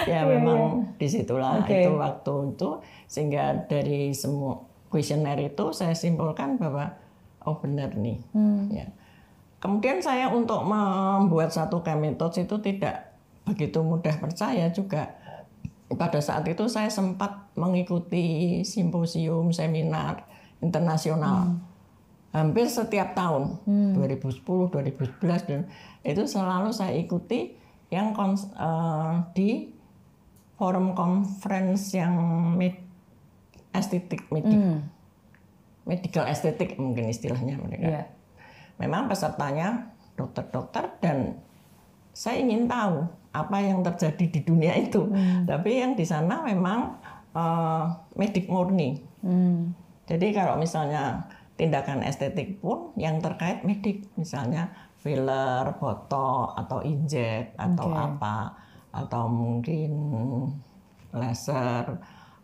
Speaker 2: Iya,
Speaker 1: memang di situlah
Speaker 2: Oke.
Speaker 1: itu waktu itu sehingga dari semua kuesioner itu saya simpulkan bahwa oh benar nih.
Speaker 2: Hmm.
Speaker 1: ya. Kemudian saya untuk membuat satu metode itu tidak begitu mudah percaya juga. Pada saat itu saya sempat mengikuti simposium seminar internasional. Hampir setiap tahun 2010 2011 dan itu selalu saya ikuti yang kons- eh, di forum conference yang med- estetik medik
Speaker 2: Hmm.
Speaker 1: medical estetik mungkin istilahnya mereka
Speaker 2: Iya.
Speaker 1: memang pesertanya dokter-dokter dan saya ingin tahu apa yang terjadi di dunia itu tapi yang di sana memang eh, medik murni
Speaker 2: Hmm.
Speaker 1: jadi kalau misalnya tindakan estetik pun yang terkait medik, misalnya filler, botok atau injek atau
Speaker 2: Oke.
Speaker 1: apa, atau mungkin laser.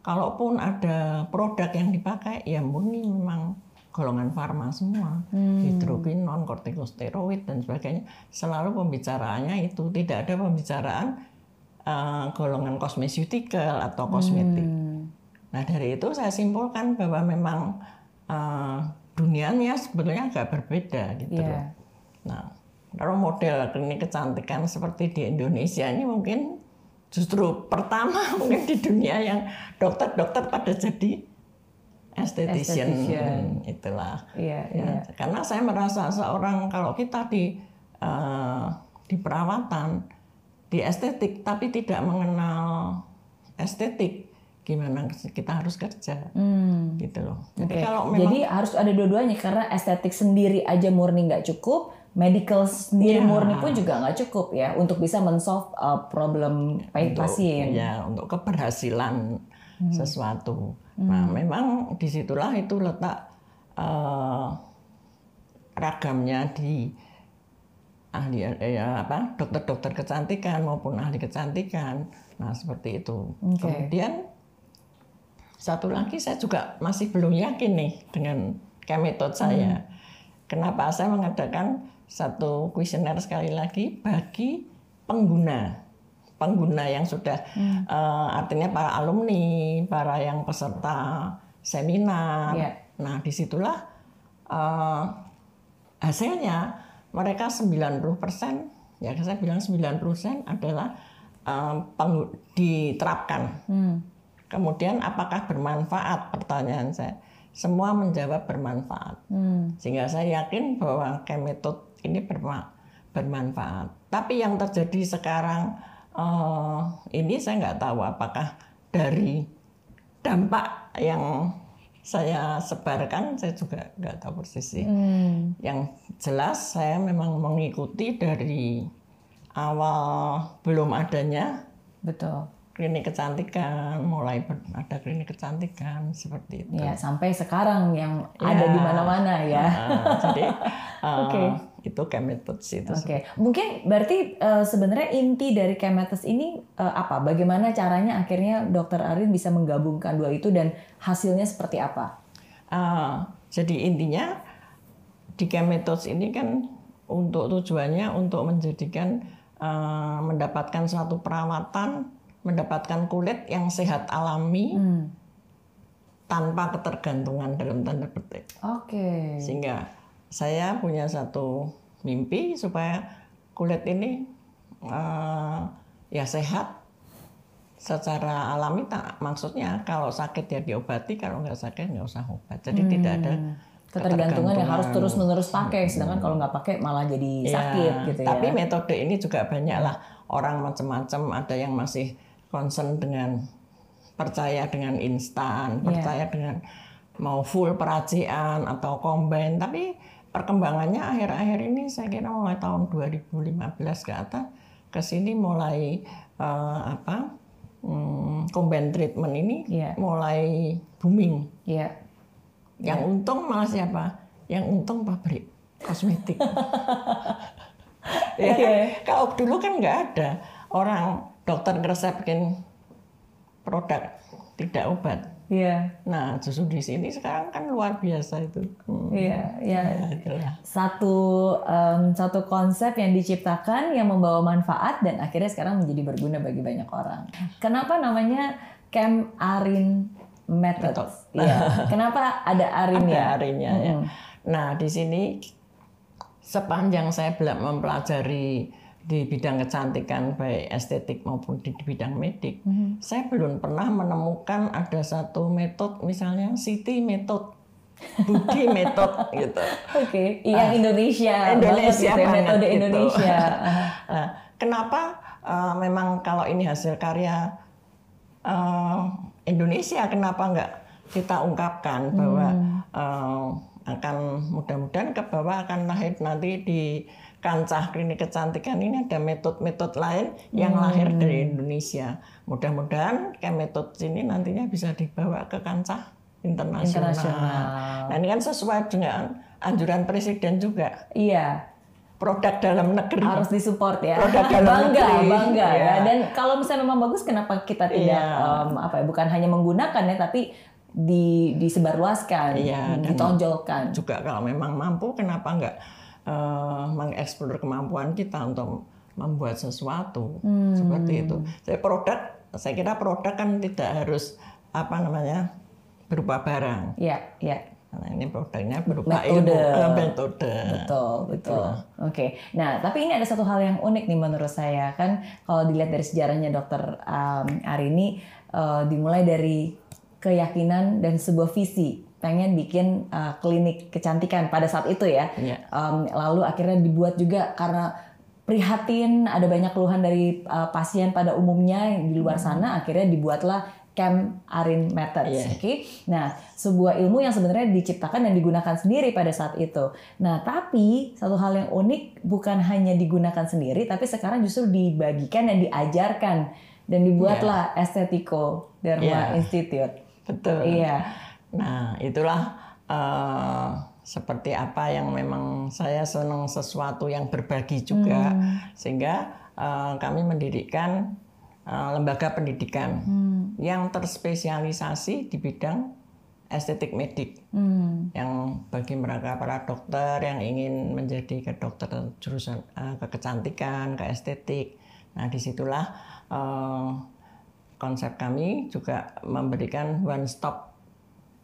Speaker 1: Kalaupun ada produk yang dipakai, ya murni memang golongan farma semua, hidrokinon, kortikosteroid dan sebagainya. Selalu pembicaraannya itu tidak ada pembicaraan eh, golongan kosmeseutikal atau kosmetik.
Speaker 2: Hmm.
Speaker 1: Nah dari itu saya simpulkan bahwa memang eh, dunianya sebetulnya agak berbeda gitu
Speaker 2: Iya.
Speaker 1: loh. Nah kalau model klinik kecantikan seperti di Indonesia ini mungkin justru pertama mungkin di dunia yang dokter-dokter pada jadi esthetician,
Speaker 2: Esthetician.
Speaker 1: itulah.
Speaker 2: Iya,
Speaker 1: Ya,
Speaker 2: iya.
Speaker 1: Karena saya merasa seorang kalau kita di eh, di perawatan, di estetik tapi tidak mengenal estetik, gimana kita harus kerja
Speaker 2: Hmm.
Speaker 1: gitu loh. Jadi
Speaker 2: Oke.
Speaker 1: kalau memang
Speaker 2: Jadi harus ada dua-duanya karena estetik sendiri aja murni nggak cukup, medical sendiri
Speaker 1: Iya.
Speaker 2: murni pun juga nggak cukup ya untuk bisa men-solve uh, problem
Speaker 1: untuk,
Speaker 2: pasien.
Speaker 1: ya untuk keberhasilan
Speaker 2: Hmm.
Speaker 1: sesuatu. Nah, memang di situlah itu letak eh, ragamnya di ahli ya apa dokter-dokter kecantikan maupun ahli kecantikan. Nah, seperti itu.
Speaker 2: Oke.
Speaker 1: Kemudian satu lagi saya juga masih belum yakin nih dengan metode saya. Kenapa saya mengadakan satu kuesioner sekali lagi bagi pengguna pengguna yang sudah eh, artinya para alumni, para yang peserta seminar.
Speaker 2: Iya.
Speaker 1: Nah, di situlah eh, hasilnya mereka 90% ya saya bilang 90% adalah penggu- diterapkan.
Speaker 2: Hmm.
Speaker 1: Kemudian apakah bermanfaat? Pertanyaan saya. Semua menjawab bermanfaat.
Speaker 2: Hmm.
Speaker 1: Sehingga saya yakin bahwa metode ini berma- bermanfaat. Tapi yang terjadi sekarang eh, ini saya nggak tahu apakah dari dampak yang saya sebarkan saya juga nggak tahu persis sih.
Speaker 2: Hmm.
Speaker 1: Yang jelas saya memang mengikuti dari awal belum adanya
Speaker 2: Betul.
Speaker 1: klinik kecantikan, mulai ada klinik kecantikan seperti itu.
Speaker 2: Ya, sampai sekarang yang ada
Speaker 1: Ya.
Speaker 2: di mana-mana ya.
Speaker 1: Nah, jadi uh,
Speaker 2: Oke.
Speaker 1: Itu Chemethods itu.
Speaker 2: Oke, mungkin berarti eh, sebenarnya inti dari Chemetes ini eh, apa? Bagaimana caranya akhirnya Dokter Arin bisa menggabungkan dua itu dan hasilnya seperti apa?
Speaker 1: Uh, jadi intinya di Chemethods ini kan untuk tujuannya untuk menjadikan uh, mendapatkan suatu perawatan, mendapatkan kulit yang sehat alami
Speaker 2: Hmm.
Speaker 1: tanpa ketergantungan dalam tanda petik.
Speaker 2: Oke.
Speaker 1: Sehingga saya punya satu mimpi supaya kulit ini eh, ya sehat, secara alami tak maksudnya kalau sakit ya diobati kalau nggak sakit nggak usah obat. Jadi tidak ada
Speaker 2: ketergantungan yang harus terus menerus pakai sedangkan kalau nggak pakai malah jadi
Speaker 1: Ya,
Speaker 2: sakit gitu ya.
Speaker 1: tapi metode ini juga banyak lah. Orang macam-macam ada yang masih concern dengan percaya dengan instan
Speaker 2: Iya.
Speaker 1: percaya dengan mau full peracian atau combine tapi perkembangannya akhir-akhir ini saya kira mulai tahun 2015 ke atas ke sini mulai eh, apa combine treatment ini
Speaker 2: Iya.
Speaker 1: mulai booming.
Speaker 2: Iya.
Speaker 1: yang untung malah siapa? Yang untung pabrik kosmetik. Ya kan? kalau dulu kan nggak ada. Orang dokter ngeresepin produk tidak obat
Speaker 2: Iya.
Speaker 1: nah justru di sini sekarang kan luar biasa itu Hmm,
Speaker 2: Iya, iya.
Speaker 1: ya.
Speaker 2: Satu em, satu konsep yang diciptakan yang membawa manfaat dan akhirnya sekarang menjadi berguna bagi banyak orang. Kenapa namanya Camp Arin Method?
Speaker 1: Method.
Speaker 2: Iya. Kenapa ada Arin
Speaker 1: ada
Speaker 2: ya?
Speaker 1: harinya ya nah di sini sepanjang saya bela- mempelajari di bidang kecantikan baik estetik maupun di bidang medik saya belum pernah menemukan ada satu metode misalnya City method Budi method gitu
Speaker 2: Oke, yang Indonesia,
Speaker 1: Ah. Indonesia
Speaker 2: banget gitu ya,
Speaker 1: banget
Speaker 2: metode
Speaker 1: gitu.
Speaker 2: Indonesia.
Speaker 1: Nah, kenapa uh, memang kalau ini hasil karya uh, Indonesia, kenapa nggak kita ungkapkan bahwa uh, akan mudah-mudahan ke bawah akan lahir nanti di kancah klinik kecantikan ini ada metode-metode lain yang lahir dari Indonesia. Mudah-mudahan kayak metode ini nantinya bisa dibawa ke kancah internasional.
Speaker 2: Internasional.
Speaker 1: Nah ini kan sesuai dengan anjuran presiden juga
Speaker 2: Iya,
Speaker 1: produk dalam negeri.
Speaker 2: harus disupport ya.
Speaker 1: Produk dalam
Speaker 2: bangga,
Speaker 1: negeri.
Speaker 2: bangga ya.
Speaker 1: Iya.
Speaker 2: Dan kalau misalnya memang bagus, kenapa kita tidak
Speaker 1: Iya.
Speaker 2: em, apa ya? Bukan hanya menggunakan ya, tapi di disebarluaskan,
Speaker 1: Iya, dan-
Speaker 2: ditonjolkan.
Speaker 1: juga kalau memang mampu kenapa nggak eh, mengeksplor kemampuan kita untuk membuat sesuatu
Speaker 2: Hmm.
Speaker 1: seperti itu. Saya produk, saya kira produk kan tidak harus apa namanya berupa barang.
Speaker 2: Iya, iya.
Speaker 1: Nah, ini produknya berupa
Speaker 2: Metode.
Speaker 1: ilmu, eh, metode.
Speaker 2: Betul, betul. Oke. Nah, tapi ini ada satu hal yang unik nih menurut saya kan kalau dilihat dari sejarahnya Dokter um, Arini eh, dimulai dari keyakinan dan sebuah visi pengen bikin uh, klinik kecantikan pada saat itu ya.
Speaker 1: Iya.
Speaker 2: Um, lalu akhirnya dibuat juga karena prihatin ada banyak keluhan dari uh, pasien pada umumnya yang di luar sana akhirnya dibuatlah Camp Arin Methods.
Speaker 1: Iya.
Speaker 2: Oke. Nah, sebuah ilmu yang sebenarnya diciptakan dan digunakan sendiri pada saat itu. Nah, tapi satu hal yang unik bukan hanya digunakan sendiri, tapi sekarang justru dibagikan dan diajarkan dan dibuatlah Estetiko Dharma
Speaker 1: Iya.
Speaker 2: Institute.
Speaker 1: Betul.
Speaker 2: Iya.
Speaker 1: Nah, itulah eh, seperti apa yang memang saya senang sesuatu yang berbagi juga, sehingga eh, kami mendirikan eh, lembaga pendidikan yang terspesialisasi di bidang estetik medik.
Speaker 2: Hmm.
Speaker 1: Yang bagi mereka para dokter yang ingin menjadi ke dokter jurusan eh, ke kecantikan, ke estetik. Nah, di situlah eh, konsep kami juga memberikan one stop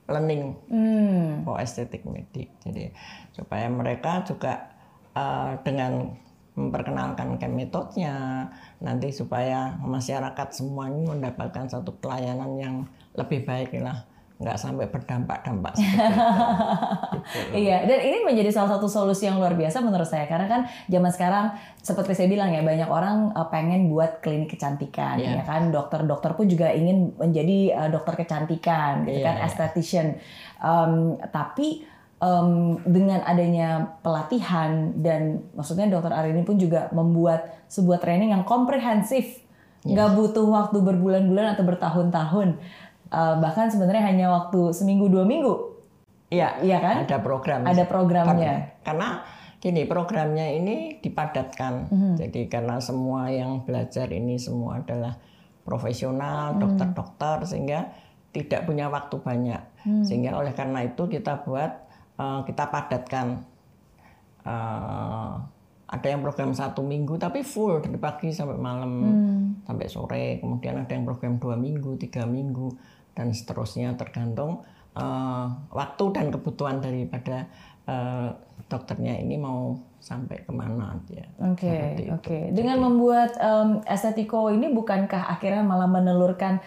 Speaker 1: learning
Speaker 2: Hmm.
Speaker 1: for estetik medik. Jadi supaya mereka juga eh, dengan memperkenalkan ke metodenya nanti supaya masyarakat semuanya mendapatkan satu pelayanan yang lebih baik lah nggak sampai berdampak-dampak seperti itu. Gitu.
Speaker 2: Iya, dan ini menjadi salah satu solusi yang luar biasa menurut saya karena kan zaman sekarang seperti saya bilang ya banyak orang uh, pengen buat klinik kecantikan
Speaker 1: Iya.
Speaker 2: ya kan dokter-dokter pun juga ingin menjadi uh, dokter kecantikan gitu
Speaker 1: Iya,
Speaker 2: kan
Speaker 1: iya.
Speaker 2: esthetician. Um, tapi um, dengan adanya pelatihan dan maksudnya dokter Arini pun juga membuat sebuah training yang komprehensif
Speaker 1: Iya.
Speaker 2: nggak butuh waktu berbulan-bulan atau bertahun-tahun Uh, bahkan sebenarnya hanya waktu seminggu dua minggu
Speaker 1: Iya,
Speaker 2: Iya kan?
Speaker 1: ada program.
Speaker 2: ada programnya.
Speaker 1: Karena gini programnya ini dipadatkan.
Speaker 2: Mhm.
Speaker 1: Jadi karena semua yang belajar ini semua adalah
Speaker 2: Mhm.
Speaker 1: profesional, dokter-dokter sehingga tidak punya waktu banyak.
Speaker 2: Hmm.
Speaker 1: Sehingga oleh karena itu kita buat eh, kita padatkan eh, ada yang program satu minggu tapi full dari pagi sampai malam
Speaker 2: Hmm.
Speaker 1: sampai sore. Kemudian ada yang program dua minggu, tiga minggu dan seterusnya tergantung eh, waktu dan kebutuhan daripada eh, dokternya ini mau sampai ke mana dia.
Speaker 2: Oke,
Speaker 1: Seperti itu.
Speaker 2: oke. Dengan membuat em, estetiko ini bukankah akhirnya malah menelurkan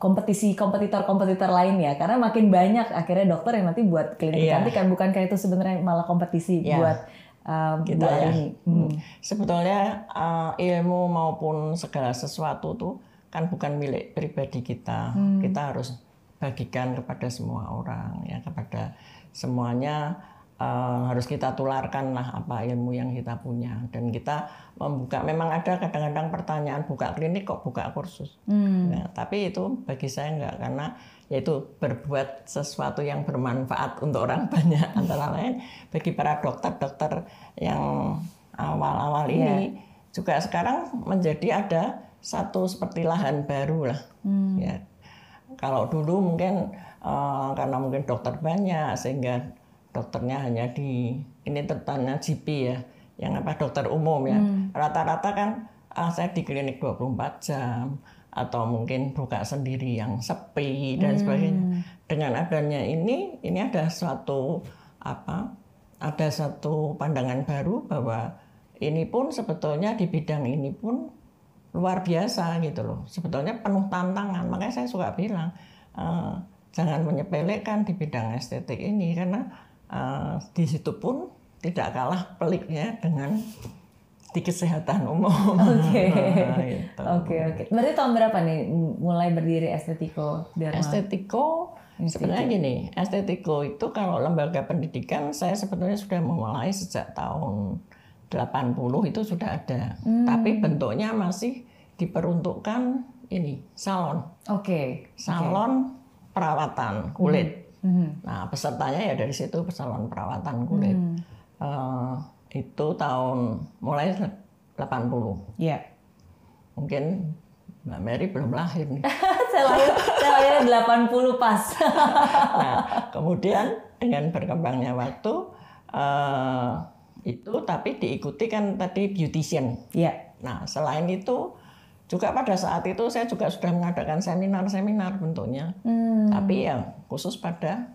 Speaker 2: kompetisi kompetitor-kompetitor lain ya? Karena makin banyak akhirnya dokter yang nanti buat klinik
Speaker 1: Iya.
Speaker 2: kecantikan bukankah itu sebenarnya malah kompetisi
Speaker 1: Iya.
Speaker 2: buat em,
Speaker 1: Kita
Speaker 2: buat
Speaker 1: ya.
Speaker 2: ini? Hmm.
Speaker 1: Sebetulnya eh, ilmu maupun segala sesuatu tuh kan bukan milik pribadi kita.
Speaker 2: Hmm.
Speaker 1: Kita harus bagikan kepada semua orang ya kepada semuanya eh, harus kita tularkan lah apa ilmu yang kita punya dan kita membuka memang ada kadang-kadang pertanyaan buka klinik kok buka kursus.
Speaker 2: Hmm.
Speaker 1: Nah, tapi itu bagi saya enggak karena yaitu berbuat sesuatu yang bermanfaat untuk orang banyak antara lain bagi para dokter-dokter yang awal-awal
Speaker 2: Iya.
Speaker 1: ini juga sekarang menjadi ada satu seperti lahan baru lah.
Speaker 2: Hmm.
Speaker 1: ya. Kalau dulu mungkin eh, karena mungkin dokter banyak sehingga dokternya hanya di ini tertanya GP ya yang apa dokter umum ya. Rata-rata kan ah, saya di klinik 24 jam atau mungkin buka sendiri yang sepi dan sebagainya. Dengan adanya ini ini ada suatu apa ada satu pandangan baru bahwa ini pun sebetulnya di bidang ini pun luar biasa gitu loh. Sebetulnya penuh tantangan. Makanya saya suka bilang eh, jangan menyepelekan di bidang estetik ini karena eh, di situ pun tidak kalah peliknya dengan di kesehatan umum.
Speaker 2: Oke.
Speaker 1: Nah, gitu.
Speaker 2: Oke, oke. Berarti tahun berapa nih mulai berdiri Estetiko Dharma?
Speaker 1: Estetiko sebenarnya gini, Estetiko itu kalau lembaga pendidikan saya sebetulnya sudah memulai sejak tahun 80 itu sudah ada. Tapi bentuknya masih diperuntukkan ini salon,
Speaker 2: Oke.
Speaker 1: salon perawatan kulit.
Speaker 2: Mhm.
Speaker 1: Nah, pesertanya ya dari situ salon perawatan kulit. Eh, itu tahun mulai 80.
Speaker 2: Iya.
Speaker 1: Mungkin Mbak Mary belum lahir nih.
Speaker 2: saya lahir, saya lahir 80 pas.
Speaker 1: Nah, kemudian dengan berkembangnya waktu eh, itu tapi diikuti kan tadi beautician.
Speaker 2: Iya.
Speaker 1: Nah, selain itu juga pada saat itu saya juga sudah mengadakan seminar-seminar bentuknya.
Speaker 2: Hmm.
Speaker 1: Tapi ya khusus pada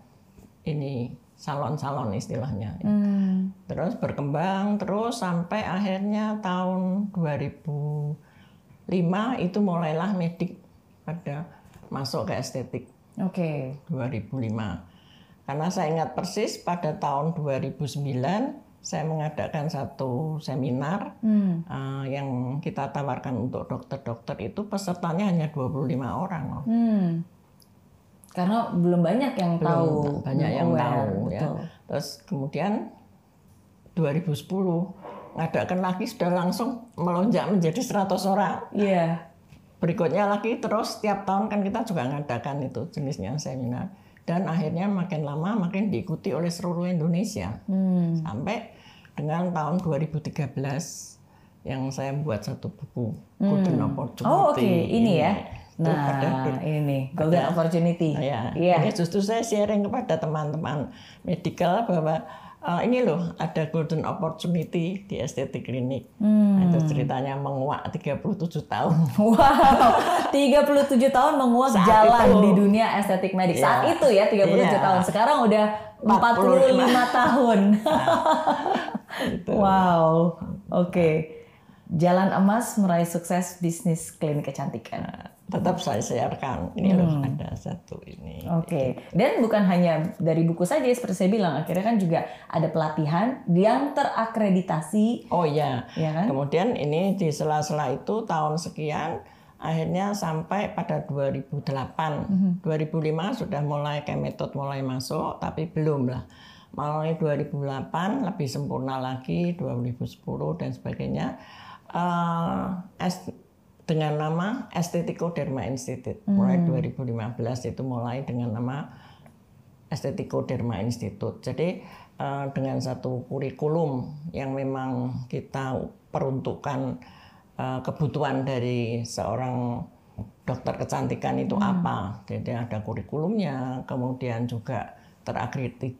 Speaker 1: ini salon-salon istilahnya.
Speaker 2: Hmm.
Speaker 1: Terus berkembang terus sampai akhirnya tahun 2005 itu mulailah medik pada masuk ke estetik.
Speaker 2: Oke.
Speaker 1: 2005. Karena saya ingat persis pada tahun 2009 saya mengadakan satu seminar
Speaker 2: Hmm.
Speaker 1: eh, yang kita tawarkan untuk dokter-dokter itu pesertanya hanya 25 orang loh.
Speaker 2: Hmm. Karena belum banyak yang
Speaker 1: Belum
Speaker 2: tahu.
Speaker 1: banyak yang
Speaker 2: aware,
Speaker 1: tahu ya.
Speaker 2: betul.
Speaker 1: Terus kemudian 2010 ngadakan lagi sudah langsung melonjak menjadi 100 orang.
Speaker 2: Iya.
Speaker 1: Berikutnya lagi terus setiap tahun kan kita juga ngadakan itu jenisnya seminar. Dan akhirnya makin lama makin diikuti oleh seluruh Indonesia.
Speaker 2: Hmm.
Speaker 1: Sampai dengan tahun 2013 yang saya buat satu buku Golden Opportunity.
Speaker 2: Oh oke, ini ya.
Speaker 1: Itu
Speaker 2: Nah,
Speaker 1: pada-
Speaker 2: ini Golden
Speaker 1: ada-
Speaker 2: Opportunity.
Speaker 1: Ya, ini justru saya sharing kepada teman-teman medical bahwa eh, ini loh ada golden opportunity di estetik klinik.
Speaker 2: Hmm.
Speaker 1: Nah, itu ceritanya menguak 37 tahun.
Speaker 2: Wow, 37 tahun menguak
Speaker 1: Saat
Speaker 2: jalan
Speaker 1: itu.
Speaker 2: di dunia estetik medik. Saat
Speaker 1: Iya.
Speaker 2: itu ya 37
Speaker 1: Iya.
Speaker 2: tahun. Sekarang udah 45 tahun.
Speaker 1: Gitu.
Speaker 2: wow. Oke. Jalan emas meraih sukses bisnis klinik kecantikan.
Speaker 1: Tetap saya sharekan. Ini loh ada satu ini.
Speaker 2: Oke, dan bukan hanya dari buku saja seperti saya bilang, akhirnya kan juga ada pelatihan yang terakreditasi,
Speaker 1: Oh iya.
Speaker 2: ya kan?
Speaker 1: Kemudian ini di sela-sela itu tahun sekian akhirnya sampai pada 2008. 2005 sudah mulai kayak metode mulai masuk tapi belum lah. Mulai 2008 lebih sempurna lagi 2010 dan sebagainya. Es- dengan nama Estetico Derma Institute. Mulai 2015 itu mulai dengan nama Estetico Derma Institute. Jadi eh, dengan satu kurikulum yang memang kita peruntukkan eh, kebutuhan dari seorang dokter kecantikan itu apa. Jadi ada kurikulumnya, kemudian juga terakredit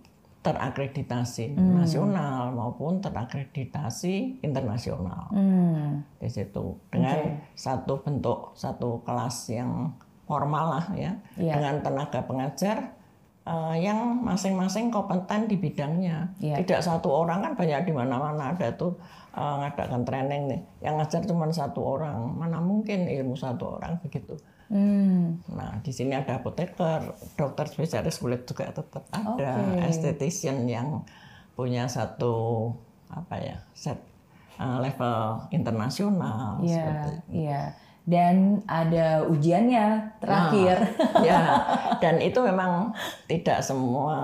Speaker 1: terakreditasi nasional maupun terakreditasi internasional
Speaker 2: Hmm,
Speaker 1: di situ dengan satu bentuk satu kelas yang formal lah ya
Speaker 2: Iya.
Speaker 1: dengan tenaga pengajar uh, yang masing-masing kompeten di bidangnya.
Speaker 2: Iya.
Speaker 1: Tidak satu orang kan banyak di mana-mana ada tuh uh, ngadakan training nih. Yang ngajar cuma satu orang, mana mungkin ilmu satu orang begitu.
Speaker 2: Hmm.
Speaker 1: Nah, di sini ada apoteker, dokter spesialis kulit juga tetap ada,
Speaker 2: Oke.
Speaker 1: esthetician yang punya satu apa ya set uh, level internasional
Speaker 2: Iya,
Speaker 1: seperti
Speaker 2: iya. Dan ada ujiannya terakhir.
Speaker 1: ya dan itu memang tidak semua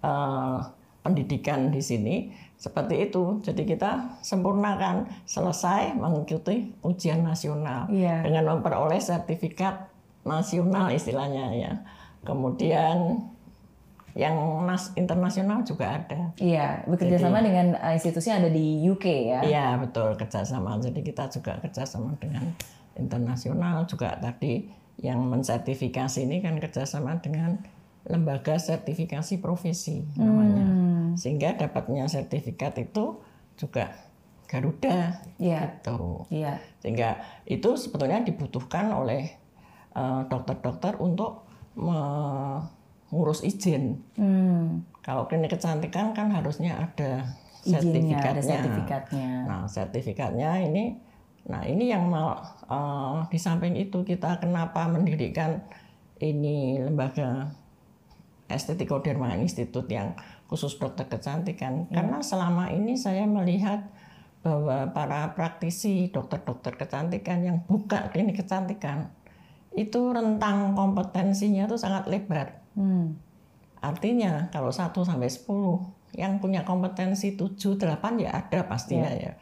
Speaker 1: uh, pendidikan di sini seperti itu. Jadi kita sempurnakan selesai mengikuti ujian nasional.
Speaker 2: Iya.
Speaker 1: dengan memperoleh sertifikat nasional istilahnya ya. Kemudian yang nas internasional juga ada.
Speaker 2: Iya, bekerja sama dengan uh, institusi yang ada di UK ya.
Speaker 1: Iya betul. Kerjasama. Jadi kita juga kerjasama dengan internasional. Juga tadi yang mensertifikasi ini kan kerjasama dengan lembaga sertifikasi profesi namanya. Sehingga dapatnya sertifikat itu juga Garuda
Speaker 2: Iya,
Speaker 1: gitu.
Speaker 2: iya.
Speaker 1: Sehingga itu sebetulnya dibutuhkan oleh eh, dokter-dokter untuk mengurus izin.
Speaker 2: Hmm.
Speaker 1: Kalau klinik kecantikan kan harusnya ada
Speaker 2: Izinnya, ada
Speaker 1: sertifikatnya.
Speaker 2: sertifikatnya.
Speaker 1: Nah, sertifikatnya ini, nah ini yang mau eh, di samping itu kita kenapa mendirikan ini lembaga Esteticoderma Institute yang khusus dokter kecantikan. Karena selama ini saya melihat bahwa para praktisi dokter-dokter kecantikan yang buka klinik kecantikan itu rentang kompetensinya itu sangat lebar.
Speaker 2: Hmm.
Speaker 1: Artinya kalau 1 sampai 10 yang punya kompetensi 7 8 ya ada pastinya ya.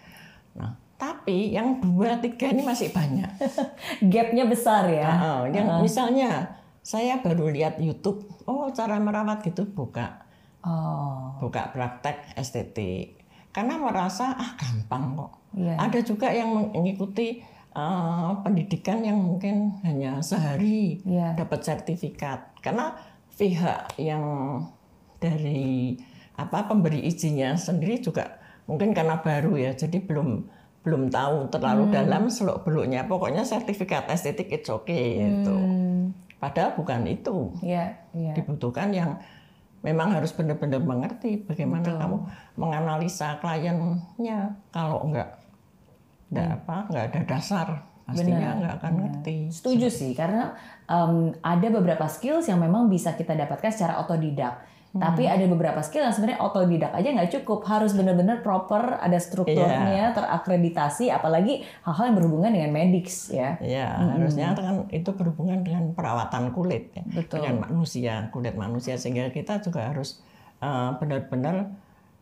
Speaker 1: Nah, tapi yang 2 3 ini masih banyak.
Speaker 2: Gapnya besar ya.
Speaker 1: Heeh, yang misalnya saya baru lihat YouTube, oh cara merawat gitu buka
Speaker 2: Oh,
Speaker 1: buka praktek estetik. Karena merasa ah gampang kok.
Speaker 2: iya.
Speaker 1: Ada juga yang mengikuti eh, pendidikan yang mungkin hanya sehari
Speaker 2: Iya.
Speaker 1: dapat sertifikat. Karena pihak yang dari apa pemberi izinnya sendiri juga mungkin karena baru ya, jadi belum belum tahu terlalu dalam seluk beluknya. Pokoknya sertifikat estetik it's okay gitu.
Speaker 2: Hmm.
Speaker 1: Padahal bukan itu.
Speaker 2: Iya, iya.
Speaker 1: dibutuhkan yang memang harus benar-benar mengerti bagaimana kamu menganalisa kliennya. Kalau enggak enggak apa enggak ada dasar pastinya enggak akan ngerti.
Speaker 2: Setuju sih, karena em, ada beberapa skills yang memang bisa kita dapatkan secara otodidak.
Speaker 1: Hmm.
Speaker 2: Tapi ada beberapa skill yang sebenarnya otodidak aja nggak cukup, harus benar-benar proper, ada strukturnya,
Speaker 1: Iya.
Speaker 2: terakreditasi, apalagi hal-hal yang berhubungan dengan medics ya.
Speaker 1: ya harusnya kan itu berhubungan dengan perawatan kulit ya,
Speaker 2: Betul.
Speaker 1: dengan manusia kulit manusia. Sehingga kita juga harus eh, benar-benar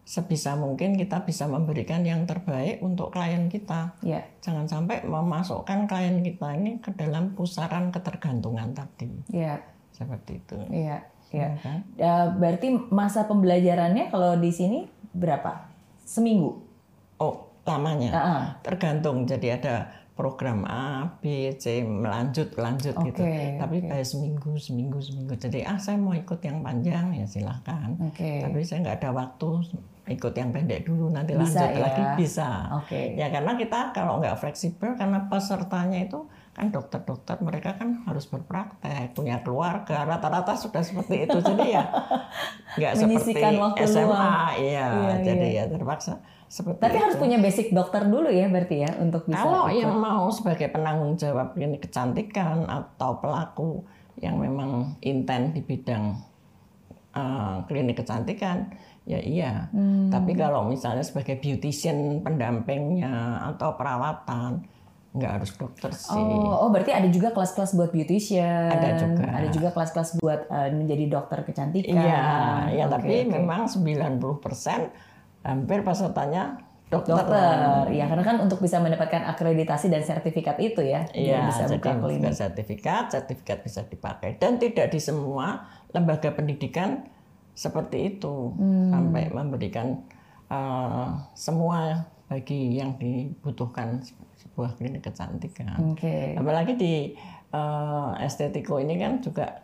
Speaker 1: sebisa mungkin kita bisa memberikan yang terbaik untuk klien kita.
Speaker 2: Ya,
Speaker 1: jangan sampai memasukkan klien kita ini ke dalam pusaran ketergantungan tadi.
Speaker 2: Ya,
Speaker 1: seperti itu.
Speaker 2: Ya, ya.
Speaker 1: Kan?
Speaker 2: Berarti masa pembelajarannya kalau di sini berapa? Seminggu.
Speaker 1: Oh, lamanya.
Speaker 2: Ah, ah.
Speaker 1: Tergantung. Jadi ada program A, B, C, melanjut, lanjut gitu.
Speaker 2: Oke,
Speaker 1: Tapi kayak seminggu, seminggu, seminggu. Jadi ah saya mau ikut yang panjang ya silahkan.
Speaker 2: Oke.
Speaker 1: Tapi saya nggak ada waktu ikut yang pendek dulu nanti
Speaker 2: Bisa
Speaker 1: lanjut
Speaker 2: ya?
Speaker 1: lagi bisa.
Speaker 2: Oke.
Speaker 1: Ya karena kita kalau nggak fleksibel karena pesertanya itu kan dokter-dokter mereka kan harus berpraktek punya keluarga rata-rata sudah seperti itu jadi ya nggak seperti
Speaker 2: waktu
Speaker 1: SMA
Speaker 2: luang.
Speaker 1: iya
Speaker 2: Iya,
Speaker 1: jadi ya terpaksa seperti
Speaker 2: Tapi
Speaker 1: itu.
Speaker 2: harus punya basic dokter dulu ya berarti ya untuk bisa
Speaker 1: Kalau
Speaker 2: ikut.
Speaker 1: yang mau sebagai penanggung jawab klinik kecantikan atau pelaku yang memang intent di bidang eh, klinik kecantikan, ya iya.
Speaker 2: Hmm.
Speaker 1: Tapi kalau misalnya sebagai beautician pendampingnya atau perawatan, nggak harus dokter sih.
Speaker 2: Oh, oh berarti ada juga kelas-kelas buat beautician.
Speaker 1: Ada juga.
Speaker 2: Ada juga kelas-kelas buat eh, menjadi dokter kecantikan.
Speaker 1: Iya, ya
Speaker 2: Oke,
Speaker 1: tapi
Speaker 2: oke.
Speaker 1: memang 90% hampir pesertanya dokter.
Speaker 2: dokter. Ya, karena kan untuk bisa mendapatkan akreditasi dan sertifikat itu ya,
Speaker 1: Iya,
Speaker 2: bisa
Speaker 1: jadi
Speaker 2: buka klinik.
Speaker 1: sertifikat, sertifikat bisa dipakai dan tidak di semua lembaga pendidikan seperti itu
Speaker 2: Hmm.
Speaker 1: sampai memberikan eh, semua bagi yang dibutuhkan sebuah klinik kecantikan.
Speaker 2: Oke.
Speaker 1: Apalagi di eh, estetiko ini kan juga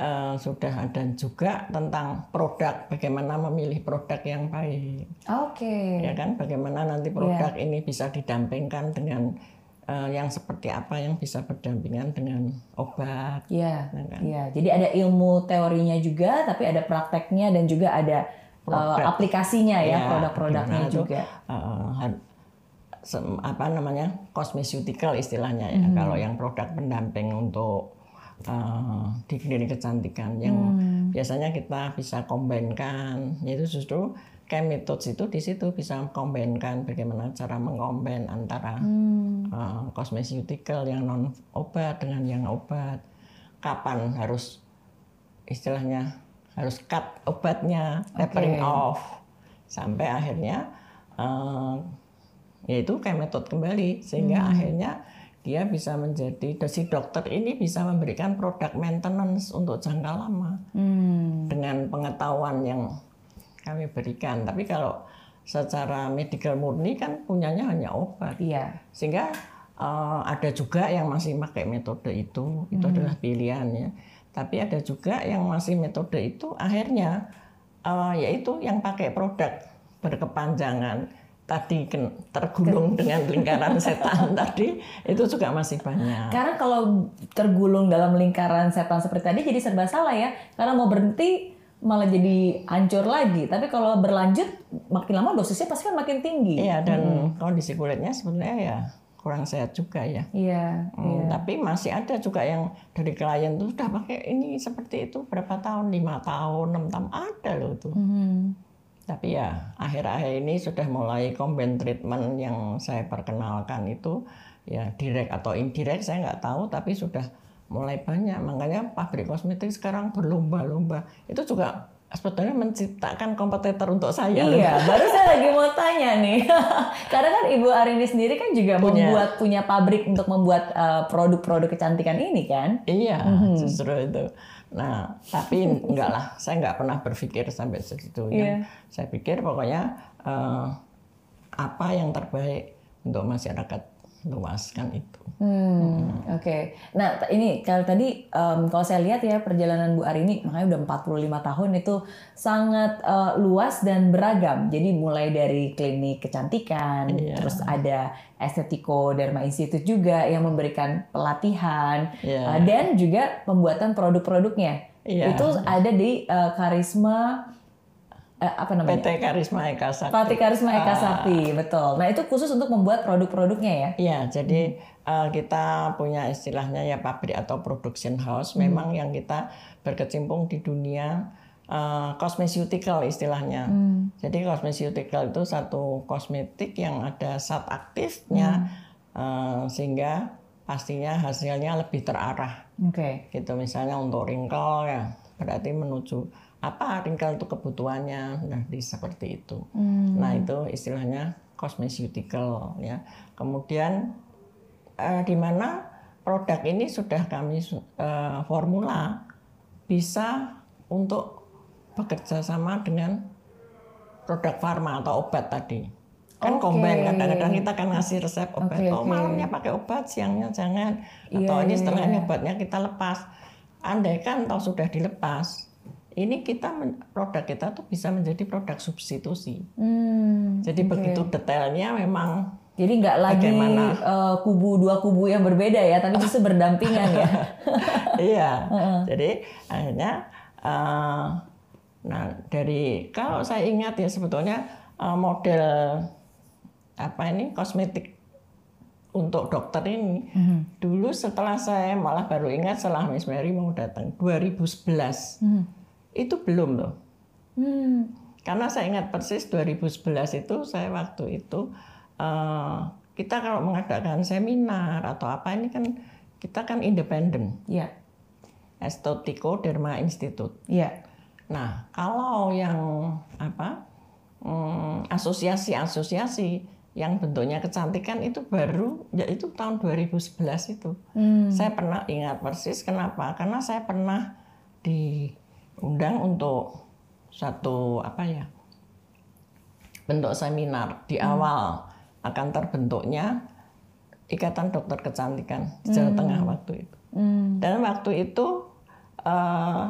Speaker 1: eh, sudah ada juga tentang produk, bagaimana memilih produk yang baik
Speaker 2: Oke.
Speaker 1: ya kan bagaimana nanti produk ini bisa didampingkan dengan eh, yang seperti apa yang bisa berdampingan dengan obat.
Speaker 2: Iya,
Speaker 1: Ya kan?
Speaker 2: iya. Jadi ada ilmu teorinya juga, tapi ada prakteknya dan juga ada uh, aplikasinya ya,
Speaker 1: Iya,
Speaker 2: produk-produknya juga.
Speaker 1: sem- apa namanya cosmeceutical istilahnya ya.
Speaker 2: Hmm.
Speaker 1: Kalau yang produk pendamping untuk eh, di klinik kecantikan yang
Speaker 2: Hmm.
Speaker 1: biasanya kita bisa kombinkan, yaitu justru kayak metode itu di situ bisa kombinkan bagaimana cara mengkombin antara
Speaker 2: Hmm.
Speaker 1: uh, yang non obat dengan yang obat kapan harus istilahnya harus cut obatnya tapering
Speaker 2: Oke.
Speaker 1: off sampai akhirnya uh, yaitu kayak metode kembali sehingga akhirnya dia bisa menjadi si dokter ini bisa memberikan produk maintenance untuk jangka lama.
Speaker 2: Hmm.
Speaker 1: dengan pengetahuan yang kami berikan. Tapi kalau secara medical murni kan punyanya hanya obat.
Speaker 2: Iya.
Speaker 1: sehingga eh, ada juga yang masih pakai metode itu. Itu adalah pilihannya. Tapi ada juga yang masih metode itu akhirnya eh, yaitu yang pakai produk berkepanjangan tadi tergulung dengan lingkaran setan tadi itu juga masih banyak
Speaker 2: Karena kalau tergulung dalam lingkaran setan seperti tadi jadi serba salah ya. Karena mau berhenti malah jadi hancur lagi. Tapi kalau berlanjut makin lama dosisnya pasti kan makin tinggi.
Speaker 1: iya dan kondisi kulitnya sebenarnya ya kurang sehat juga ya
Speaker 2: Iya.
Speaker 1: Hmm, Tapi masih ada juga yang dari klien tuh sudah pakai ini seperti itu berapa tahun, lima tahun, enam tahun ada loh tuh.
Speaker 2: Hmm.
Speaker 1: Tapi ya akhir-akhir ini sudah mulai combine treatment yang saya perkenalkan itu ya direct atau indirect saya nggak tahu tapi sudah mulai banyak makanya pabrik kosmetik sekarang berlomba-lomba itu juga sebetulnya menciptakan kompetitor untuk saya. loh.
Speaker 2: Iya, baru saya lagi mau tanya nih. Karena kan Ibu Arini sendiri kan juga
Speaker 1: Punya.
Speaker 2: membuat punya pabrik untuk membuat uh, produk-produk kecantikan ini kan.
Speaker 1: Iya, justru itu. Nah, tapi enggak lah, saya enggak pernah berpikir sampai segitu.
Speaker 2: Iya.
Speaker 1: Saya pikir pokoknya eh, apa yang terbaik untuk masyarakat luas kan itu.
Speaker 2: Hmm, oke. Nah, t- ini kalau tadi em, kalau saya lihat ya perjalanan Bu Arini makanya udah 45 tahun itu sangat eh, luas dan beragam. Jadi mulai dari klinik kecantikan,
Speaker 1: Iya.
Speaker 2: terus ada Estetiko Derma Institute juga yang memberikan pelatihan
Speaker 1: Iya.
Speaker 2: eh, dan juga pembuatan produk-produknya.
Speaker 1: Iya.
Speaker 2: Itu ada di eh, Karisma eh, apa namanya?
Speaker 1: PT Karisma Eka Sakti.
Speaker 2: Pati Karisma Eka Sakti, betul. Nah, itu khusus untuk membuat produk-produknya ya.
Speaker 1: Iya, jadi eh, kita punya istilahnya ya pabrik atau production house. Memang yang kita berkecimpung di dunia eh, cosmeceutical istilahnya. Jadi cosmeceutical itu satu kosmetik yang ada zat aktifnya eh, sehingga pastinya hasilnya lebih terarah.
Speaker 2: Oke.
Speaker 1: Gitu misalnya untuk wrinkle ya berarti menuju apa wrinkle itu kebutuhannya nah di seperti itu. Nah itu istilahnya cosmeceutical ya. Kemudian eh, di mana produk ini sudah kami eh, formula bisa untuk bekerja sama dengan produk farma atau obat tadi. Kan
Speaker 2: Oke.
Speaker 1: combine kadang-kadang kita kan ngasih resep obat.
Speaker 2: Oke,
Speaker 1: oh malamnya pakai obat, siangnya jangan. Atau
Speaker 2: Iya,
Speaker 1: ini
Speaker 2: iya,
Speaker 1: setelah
Speaker 2: iya.
Speaker 1: ini obatnya kita lepas. Andai kan tahu sudah dilepas, ini kita produk kita tuh bisa menjadi produk substitusi.
Speaker 2: Hmm.
Speaker 1: Jadi begitu detailnya memang
Speaker 2: Jadi nggak lagi eh, kubu dua kubu yang berbeda ya, tapi justru berdampingan ya.
Speaker 1: iya. Jadi akhirnya eh, nah dari kalau saya ingat ya sebetulnya eh, model apa ini kosmetik untuk dokter ini dulu setelah saya malah baru ingat setelah Miss Mary mau datang 2011
Speaker 2: Hmm.
Speaker 1: Itu belum loh
Speaker 2: Hmm.
Speaker 1: karena saya ingat persis 2011 itu saya waktu itu eh, kita kalau mengadakan seminar atau apa ini kan kita kan independen
Speaker 2: Iya,
Speaker 1: Estetico Derma Institute.
Speaker 2: iya.
Speaker 1: Nah, kalau yang apa hmm, asosiasi-asosiasi yang bentuknya kecantikan itu baru yaitu tahun 2011 itu.
Speaker 2: Hmm.
Speaker 1: Saya pernah ingat persis kenapa? Karena saya pernah diundang untuk satu apa ya bentuk seminar di awal akan terbentuknya Ikatan Dokter Kecantikan di Jawa Tengah waktu itu.
Speaker 2: Hmm.
Speaker 1: Dan waktu itu eh,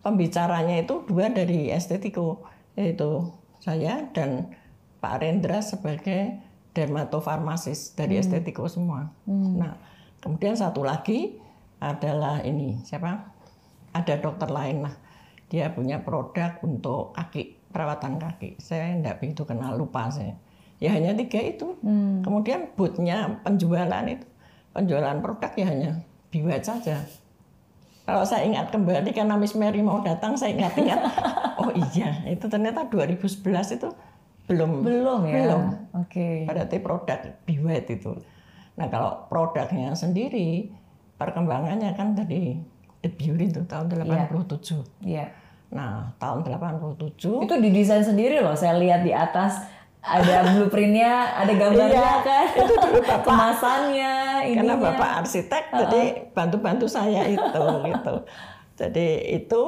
Speaker 1: pembicaranya itu dua dari Estetiko, yaitu saya dan Pak Rendra sebagai dermatofarmasis dari estetiko semua. Nah, kemudian satu lagi adalah ini siapa? Ada dokter lain lah. Dia punya produk untuk kaki perawatan kaki. Saya tidak begitu kenal lupa saya. Ya hanya tiga itu. Kemudian bootnya penjualan itu penjualan produk ya hanya biwet saja. Kalau saya ingat kembali karena Miss Mary mau datang, saya ingat-ingat. oh iya, itu ternyata 2011 itu belum
Speaker 2: Belum ya?
Speaker 1: belum
Speaker 2: Oke.
Speaker 1: berarti produk biwet itu. Nah kalau produknya sendiri perkembangannya kan tadi Beauty itu tahun 87.
Speaker 2: Iya.
Speaker 1: Nah tahun 87
Speaker 2: Itu didesain sendiri loh. Saya lihat di atas ada blueprintnya, ada gambarnya
Speaker 1: Iya,
Speaker 2: kan.
Speaker 1: itu dulu Bapak.
Speaker 2: Kemasannya,
Speaker 1: karena
Speaker 2: ininya.
Speaker 1: bapak arsitek jadi bantu-bantu saya itu gitu. Jadi itu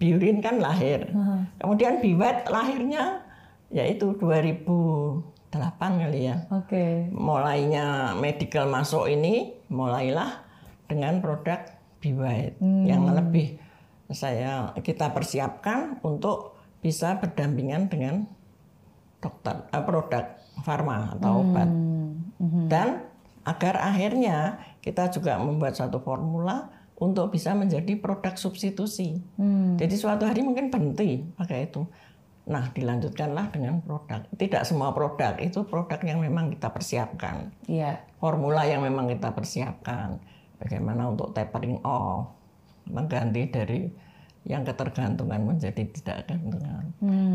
Speaker 1: Biurin kan lahir. Kemudian Biwet lahirnya yaitu 2008 kali ya.
Speaker 2: Oke.
Speaker 1: mulainya medical masuk ini mulailah dengan produk Biwait yang lebih saya kita persiapkan untuk bisa berdampingan dengan dokter eh, produk farma atau obat dan agar akhirnya kita juga membuat satu formula untuk bisa menjadi produk substitusi. Jadi suatu hari mungkin berhenti pakai itu. Nah, dilanjutkanlah dengan produk. Tidak semua produk itu produk yang memang kita persiapkan.
Speaker 2: Iya.
Speaker 1: Formula yang memang kita persiapkan. Bagaimana untuk tapering off, mengganti dari yang ketergantungan menjadi tidak ketergantungan.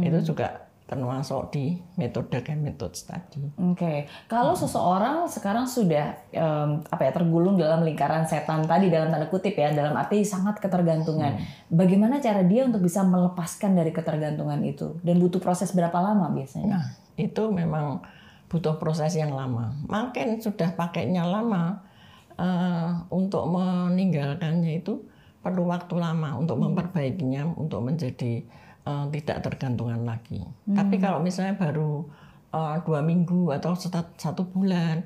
Speaker 1: Itu juga termasuk di metode kan metode tadi.
Speaker 2: Oke, kalau seseorang sekarang sudah em, apa ya tergulung dalam lingkaran setan tadi dalam tanda kutip ya, dalam arti sangat ketergantungan. Bagaimana cara dia untuk bisa melepaskan dari ketergantungan itu dan butuh proses berapa lama biasanya?
Speaker 1: Nah, itu memang butuh proses yang lama. Makin sudah pakainya lama, eh, untuk meninggalkannya itu perlu waktu lama untuk memperbaikinya, untuk menjadi eh, tidak tergantungan lagi. Tapi kalau misalnya baru eh, dua minggu atau satu bulan,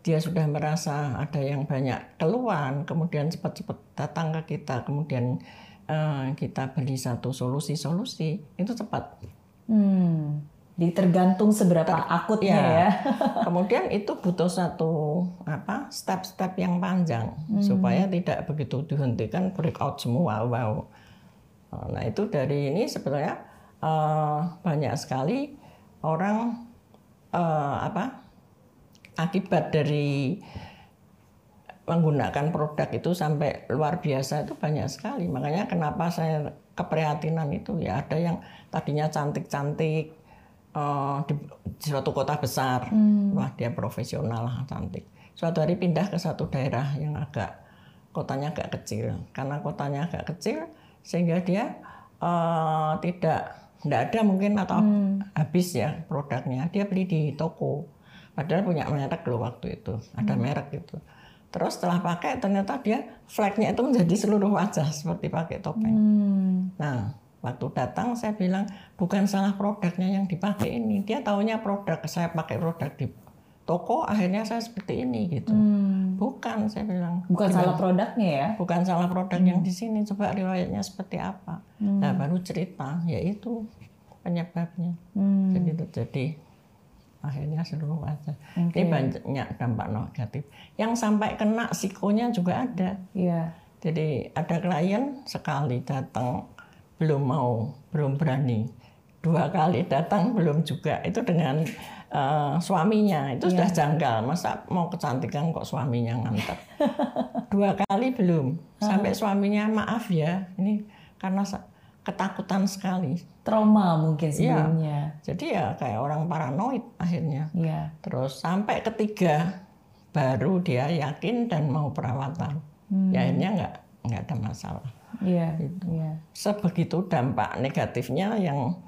Speaker 1: dia sudah merasa ada yang banyak keluhan, kemudian cepat-cepat datang ke kita, kemudian eh, kita beri satu solusi-solusi, itu cepat.
Speaker 2: Hmm, jadi tergantung seberapa akutnya
Speaker 1: ya.
Speaker 2: ya.
Speaker 1: Kemudian itu butuh satu apa step-step yang panjang supaya tidak begitu dihentikan breakout semua. Wow. Nah itu dari ini sebetulnya eh, banyak sekali orang eh, apa akibat dari menggunakan produk itu sampai luar biasa itu banyak sekali. Makanya kenapa saya keprihatinan itu ya ada yang tadinya cantik-cantik eh, di, suatu kota besar, wah dia profesional lah cantik. Suatu hari pindah ke satu daerah yang agak kotanya agak kecil, karena kotanya agak kecil sehingga dia eh, tidak tidak ada mungkin atau habis ya produknya. Dia beli di toko, padahal punya merek loh waktu itu, ada merek itu. Terus setelah pakai ternyata dia flagnya itu menjadi seluruh wajah seperti pakai topeng.
Speaker 2: Hmm,
Speaker 1: Nah, waktu datang saya bilang bukan salah produknya yang dipakai ini. Dia taunya produk saya pakai produk di toko, akhirnya saya seperti ini gitu.
Speaker 2: hmm.
Speaker 1: Bukan saya bilang.
Speaker 2: Bukan salah produknya ya.
Speaker 1: Bukan salah produk yang di sini. Coba riwayatnya seperti apa. Nah, baru cerita, yaitu penyebabnya.
Speaker 2: Hmm.
Speaker 1: Jadi terjadi akhirnya seluruh wajah. Ini banyak dampak negatif. Yang sampai kena psikonya juga ada.
Speaker 2: Iya.
Speaker 1: Jadi ada klien sekali datang belum mau, belum berani. Dua kali datang belum juga. Itu dengan eh, suaminya. Itu sudah janggal. Masa mau kecantikan kok suaminya nganter. Dua kali belum. Sampai suaminya maaf ya. Ini karena ketakutan sekali.
Speaker 2: Trauma mungkin
Speaker 1: Iya.
Speaker 2: sebelumnya.
Speaker 1: Jadi ya kayak orang paranoid akhirnya.
Speaker 2: Iya.
Speaker 1: Terus sampai ketiga baru dia yakin dan mau perawatan. Ya akhirnya nggak nggak ada masalah.
Speaker 2: Iya.
Speaker 1: Gitu.
Speaker 2: Iya.
Speaker 1: Sebegitu dampak negatifnya yang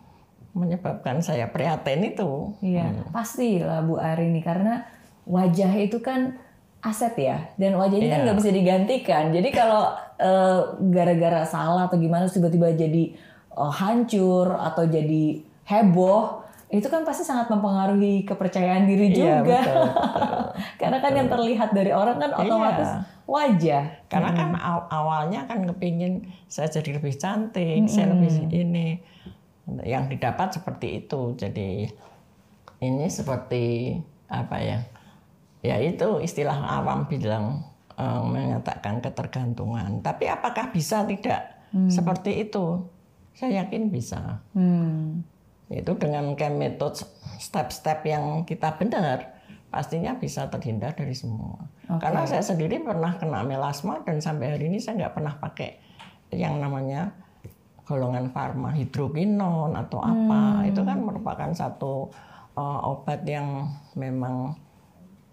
Speaker 1: menyebabkan saya prihatin itu.
Speaker 2: Iya, pasti lah Bu Arini karena wajah itu kan aset ya dan wajah ini kan
Speaker 1: Iya.
Speaker 2: nggak bisa digantikan. Jadi kalau eh, gara-gara salah atau gimana tiba-tiba jadi eh, hancur atau jadi heboh itu kan pasti sangat mempengaruhi kepercayaan diri
Speaker 1: Iya,
Speaker 2: juga.
Speaker 1: betul, betul.
Speaker 2: karena kan yang terlihat dari orang kan otomatis
Speaker 1: Iya.
Speaker 2: wajah.
Speaker 1: Karena kan aw- awalnya kan kepingin saya jadi lebih cantik, saya lebih ini. Yang didapat seperti itu. Jadi ini seperti apa ya ya itu istilah awam bilang eh, menyatakan ketergantungan tapi apakah bisa tidak seperti itu saya yakin bisa
Speaker 2: Hmm.
Speaker 1: Itu dengan kayak metode step-step yang kita benar pastinya bisa terhindar dari semua. Karena saya sendiri pernah kena melasma dan sampai hari ini saya nggak pernah pakai yang namanya golongan farma hidrokinon atau apa. Itu kan merupakan satu uh, obat yang memang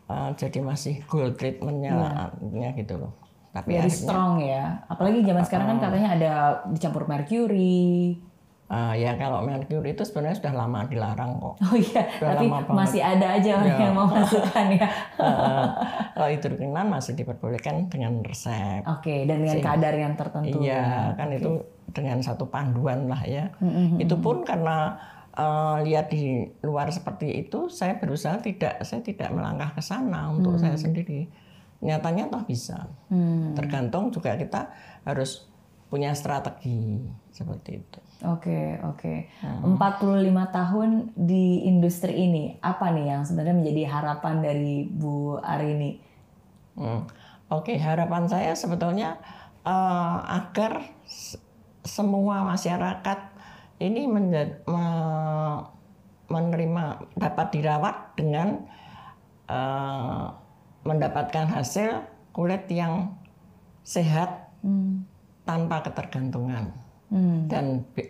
Speaker 1: uh, jadi masih gold treatmentnya nya gitu loh. Tapi
Speaker 2: Very
Speaker 1: akhirnya
Speaker 2: strong ya. Apalagi zaman sekarang kan katanya ada dicampur mercury.
Speaker 1: Uh, ya kalau merkuri itu sebenarnya sudah lama dilarang kok
Speaker 2: Oh iya,
Speaker 1: Udah
Speaker 2: tapi
Speaker 1: lama banget.
Speaker 2: masih ada aja orang
Speaker 1: Iya.
Speaker 2: yang mau masukkan ya.
Speaker 1: Uh, kalau masih diperbolehkan dengan resep
Speaker 2: Oke, dan dengan kadar yang tertentu.
Speaker 1: Iya, kan itu dengan satu panduan lah ya. Itu pun karena eh, lihat di luar seperti itu, saya berusaha tidak, saya tidak melangkah ke sana untuk saya sendiri. Nyatanya toh bisa.
Speaker 2: Hmm.
Speaker 1: Tergantung juga kita harus punya strategi seperti itu.
Speaker 2: Oke, oke.
Speaker 1: Hmm.
Speaker 2: 45 tahun di industri ini, apa nih yang sebenarnya menjadi harapan dari Bu Arini?
Speaker 1: Hmm. Oke, harapan saya sebetulnya eh, agar semua masyarakat ini menerima dapat dirawat dengan eh, mendapatkan hasil kulit yang sehat
Speaker 2: Hmm.
Speaker 1: tanpa ketergantungan
Speaker 2: Hmm.
Speaker 1: dan eh,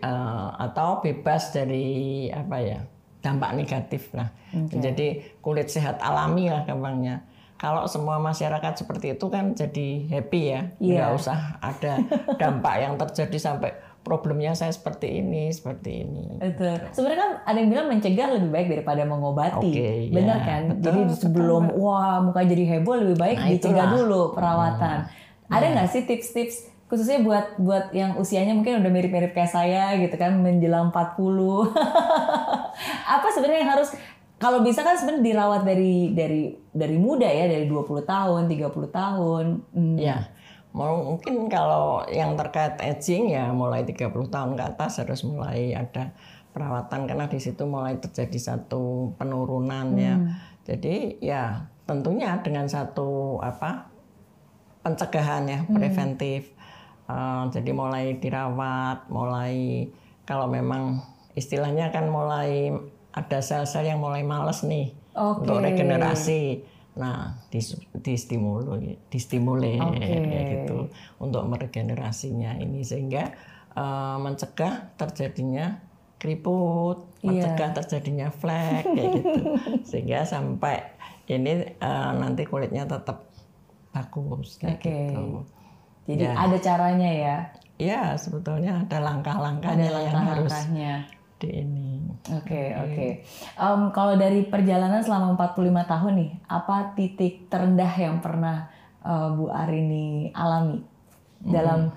Speaker 1: atau bebas dari apa ya dampak negatif lah. Jadi kulit sehat alami lah gampangnya. Kalau semua masyarakat seperti itu kan jadi happy ya,
Speaker 2: Iya.
Speaker 1: nggak usah ada dampak yang terjadi sampai problemnya saya seperti ini, seperti ini.
Speaker 2: Betul. Sebenarnya kan ada yang bilang mencegah lebih baik daripada mengobati.
Speaker 1: Oke,
Speaker 2: Benar
Speaker 1: ya.
Speaker 2: kan?
Speaker 1: Betul,
Speaker 2: Jadi
Speaker 1: betul,
Speaker 2: sebelum wah muka jadi heboh lebih baik
Speaker 1: Nah,
Speaker 2: dicegah
Speaker 1: itulah. Hmm.
Speaker 2: dulu perawatan. Ada nggak sih tips-tips khususnya buat buat yang usianya mungkin udah mirip-mirip kayak saya gitu kan menjelang 40. Apa sebenarnya yang harus kalau bisa kan sebenarnya dirawat dari dari dari muda ya, dari 20 tahun, 30 tahun. Hmm.
Speaker 1: Ya, mau mungkin kalau yang terkait aging ya mulai 30 tahun ke atas harus mulai ada perawatan karena di situ mulai terjadi satu penurunan ya. Jadi ya tentunya dengan satu apa pencegahan ya preventif. Eh, jadi mulai dirawat, mulai kalau memang istilahnya kan mulai ada sel-sel yang mulai males nih
Speaker 2: Oke.
Speaker 1: untuk regenerasi. Nah, dis, distimuli, distimuli
Speaker 2: Oke.
Speaker 1: ya gitu untuk meregenerasinya ini sehingga eh, mencegah terjadinya keriput,
Speaker 2: Iya.
Speaker 1: mencegah terjadinya flek kayak gitu. Sehingga sampai ini eh, nanti kulitnya tetap bagus kayak
Speaker 2: Oke.
Speaker 1: gitu.
Speaker 2: Jadi
Speaker 1: Ya.
Speaker 2: ada caranya ya.
Speaker 1: Ya, sebetulnya ada
Speaker 2: Ada
Speaker 1: langkah-langkahnya yang harus
Speaker 2: langkah-langkahnya.
Speaker 1: di ini.
Speaker 2: Oke, oke. Em, kalau dari perjalanan selama 45 tahun nih, apa titik terendah yang pernah eh, Bu Arini alami dalam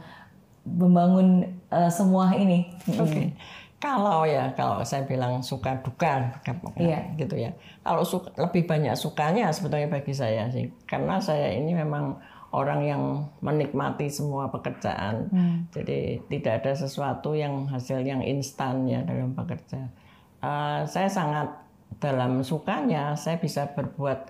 Speaker 2: membangun eh, semua ini?
Speaker 1: Oke. Kalau ya, kalau saya bilang suka duka,
Speaker 2: Iya.
Speaker 1: gitu ya. Kalau suka, lebih banyak sukanya sebetulnya bagi saya sih, karena saya ini memang orang yang menikmati semua pekerjaan. Jadi tidak ada sesuatu yang hasil yang instan ya dalam bekerja. Eh, saya sangat dalam sukanya, saya bisa berbuat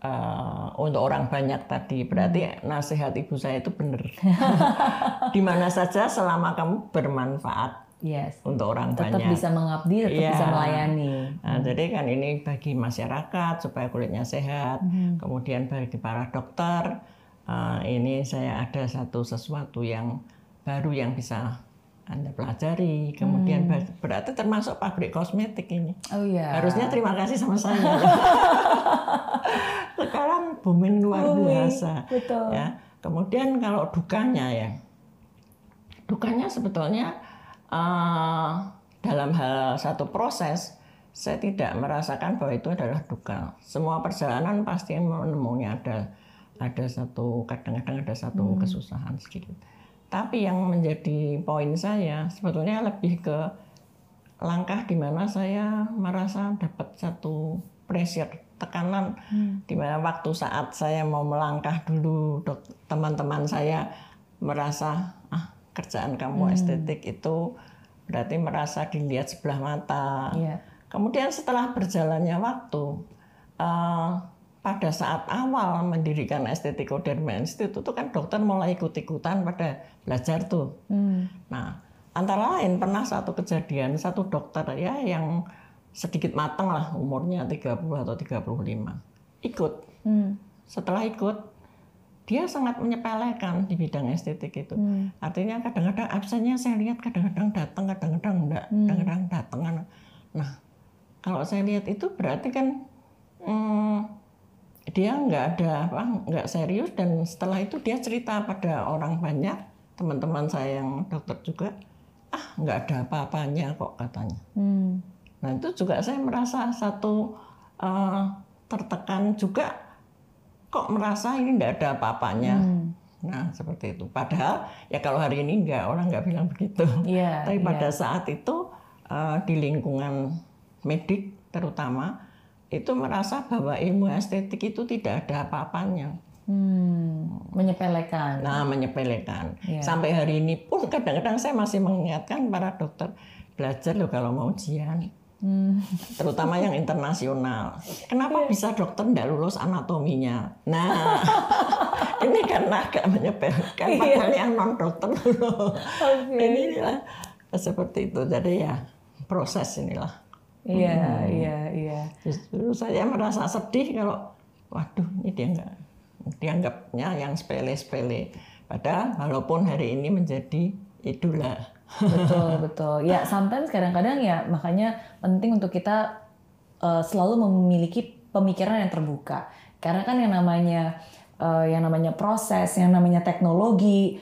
Speaker 1: eh, untuk orang banyak tadi. Berarti nasihat ibu saya itu benar. Di mana saja selama kamu bermanfaat
Speaker 2: Yes.
Speaker 1: untuk orang
Speaker 2: Tetap
Speaker 1: banyak.
Speaker 2: bisa mengabdi, tetap
Speaker 1: Iya.
Speaker 2: bisa melayani.
Speaker 1: Nah, jadi kan ini bagi masyarakat supaya kulitnya sehat. Kemudian bagi para dokter, eh, ini saya ada satu sesuatu yang baru yang bisa anda pelajari. Kemudian ber- berarti termasuk pabrik kosmetik ini.
Speaker 2: Oh iya.
Speaker 1: Harusnya terima kasih sama saya. Sekarang booming luar
Speaker 2: Booming,
Speaker 1: biasa.
Speaker 2: betul.
Speaker 1: Ya. Kemudian kalau dukanya ya, dukanya sebetulnya eh, dalam hal satu proses saya tidak merasakan bahwa itu adalah duka. Semua perjalanan pasti menemunya ada ada satu kadang-kadang ada satu kesusahan sedikit. Tapi yang menjadi poin saya sebetulnya lebih ke langkah di mana saya merasa dapat satu pressure tekanan. Di mana waktu saat saya mau melangkah dulu teman-teman saya merasa ah kerjaan kamu estetik itu berarti merasa dilihat sebelah mata.
Speaker 2: Iya.
Speaker 1: kemudian setelah berjalannya waktu uh, pada saat awal mendirikan Estetikoderma Institute itu kan dokter mulai ikut-ikutan pada belajar tuh. Hmm. Nah, antara lain pernah satu kejadian satu dokter ya yang sedikit matang lah umurnya 30 atau 35 ikut. Hmm. Setelah ikut dia sangat menyepelekan di bidang estetik itu. Hmm. Artinya kadang-kadang absennya saya lihat kadang-kadang datang, kadang-kadang enggak, hmm. kadang-kadang datang. Nah, kalau saya lihat itu berarti kan hmm, dia nggak ada apa nggak serius dan setelah itu dia cerita pada orang banyak teman-teman saya yang dokter juga ah nggak ada apa-apanya kok katanya hmm. nah itu juga saya merasa satu uh, tertekan juga kok merasa ini nggak ada apa-apanya hmm. nah seperti itu padahal ya kalau hari ini nggak orang nggak bilang begitu yeah, tapi pada yeah. saat itu uh, di lingkungan medik terutama itu merasa bahwa ilmu estetik itu tidak ada apa-apanya.
Speaker 2: Hmm, menyepelekan.
Speaker 1: Nah, menyepelekan. Yeah. Sampai hari ini pun kadang-kadang saya masih mengingatkan para dokter belajar loh kalau mau ujian. Hmm. Terutama yang internasional. Kenapa yeah. bisa dokter tidak lulus anatominya? Nah, ini karena agak menyepelekan. Padahal yang non dokter loh. Okay. Ini seperti itu. Jadi ya proses inilah.
Speaker 2: Iya, hmm. iya, iya.
Speaker 1: Justru saya merasa sedih kalau, waduh, ini dia enggak dianggapnya yang sepele-sepele. Padahal walaupun hari ini menjadi idola.
Speaker 2: Betul, betul. Ya, sometimes kadang-kadang ya makanya penting untuk kita uh, selalu memiliki pemikiran yang terbuka. Karena kan yang namanya uh, yang namanya proses, yang namanya teknologi,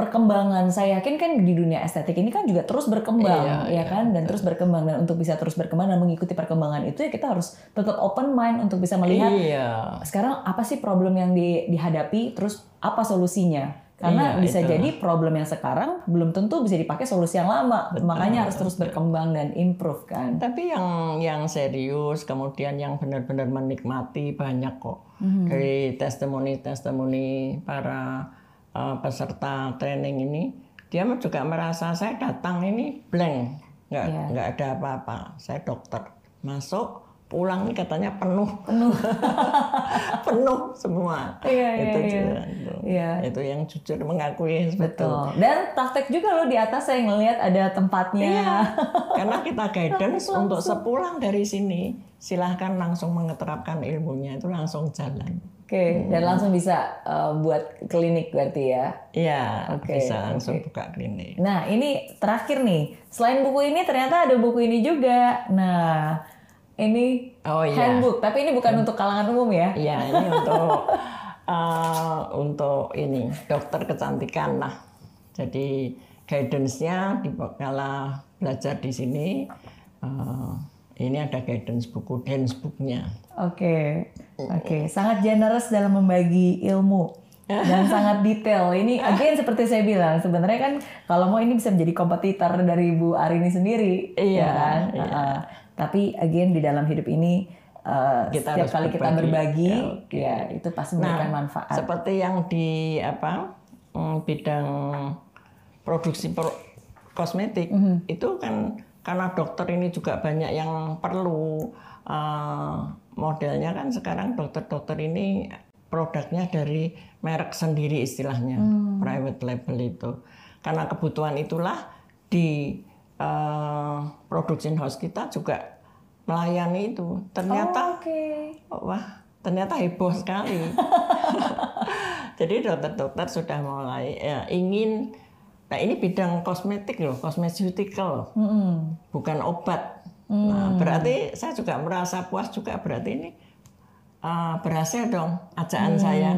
Speaker 2: perkembangan. Saya yakin kan di dunia estetik ini kan juga terus berkembang iya, ya iya, kan? Dan terus berkembang. Dan untuk bisa terus berkembang dan mengikuti perkembangan itu ya kita harus tetap open mind untuk bisa melihat iya. sekarang apa sih problem yang di, dihadapi terus apa solusinya? Karena iya, bisa itu. jadi problem yang sekarang belum tentu bisa dipakai solusi yang lama. Betul, makanya harus terus berkembang dan improve kan?
Speaker 1: Tapi yang yang serius kemudian yang benar-benar menikmati banyak kok. Mm -hmm. dari testimoni testimoni para uh, peserta training ini dia juga merasa saya datang ini blank. Nggak yeah. nggak ada apa-apa. Saya dokter. Masuk pulang katanya penuh.
Speaker 2: Penuh.
Speaker 1: Penuh semua.
Speaker 2: Iya, itu iya, iya.
Speaker 1: Itu, iya. itu yang jujur mengakui
Speaker 2: betul. Dan praktek juga loh di atas saya ngelihat ada tempatnya. Iya.
Speaker 1: karena kita guidance untuk sepulang dari sini silahkan langsung mengeterapkan ilmunya. Itu langsung jalan
Speaker 2: okay. hmm. dan langsung bisa uh, buat klinik berarti ya?
Speaker 1: Iya, okay. bisa langsung okay. buka klinik.
Speaker 2: Nah, ini terakhir nih. Selain buku ini ternyata ada buku ini juga. Nah, ini oh, iya. handbook, tapi ini bukan hmm. untuk kalangan umum ya?
Speaker 1: Iya, ini untuk uh, untuk ini dokter kecantikan lah. Jadi guidance-nya di kala belajar di sini uh, ini ada guidance buku dance booknya.
Speaker 2: Oke, okay. Oke, okay. sangat generous dalam membagi ilmu dan sangat detail. Ini again seperti saya bilang, sebenarnya kan kalau mau ini bisa menjadi kompetitor dari Bu Arini sendiri, iya, ya kan? Iya. Uh, tapi again di dalam hidup ini uh, kita setiap kali berbagi. kita berbagi, ya, okay. ya itu pasti memberikan nah, manfaat.
Speaker 1: Seperti yang di apa mm, bidang produksi pro, kosmetik mm -hmm. itu kan karena dokter ini juga banyak yang perlu uh, modelnya kan sekarang dokter-dokter ini produknya dari merek sendiri istilahnya hmm. private label itu karena kebutuhan itulah di uh, production house kita juga melayani itu ternyata
Speaker 2: oh, okay.
Speaker 1: wah ternyata heboh sekali jadi dokter-dokter sudah mulai ya, ingin Nah ini bidang kosmetik loh, cosmeceutical, mm-hmm. bukan obat. Mm. Nah berarti saya juga merasa puas juga berarti ini uh, berhasil dong ajakan mm. saya.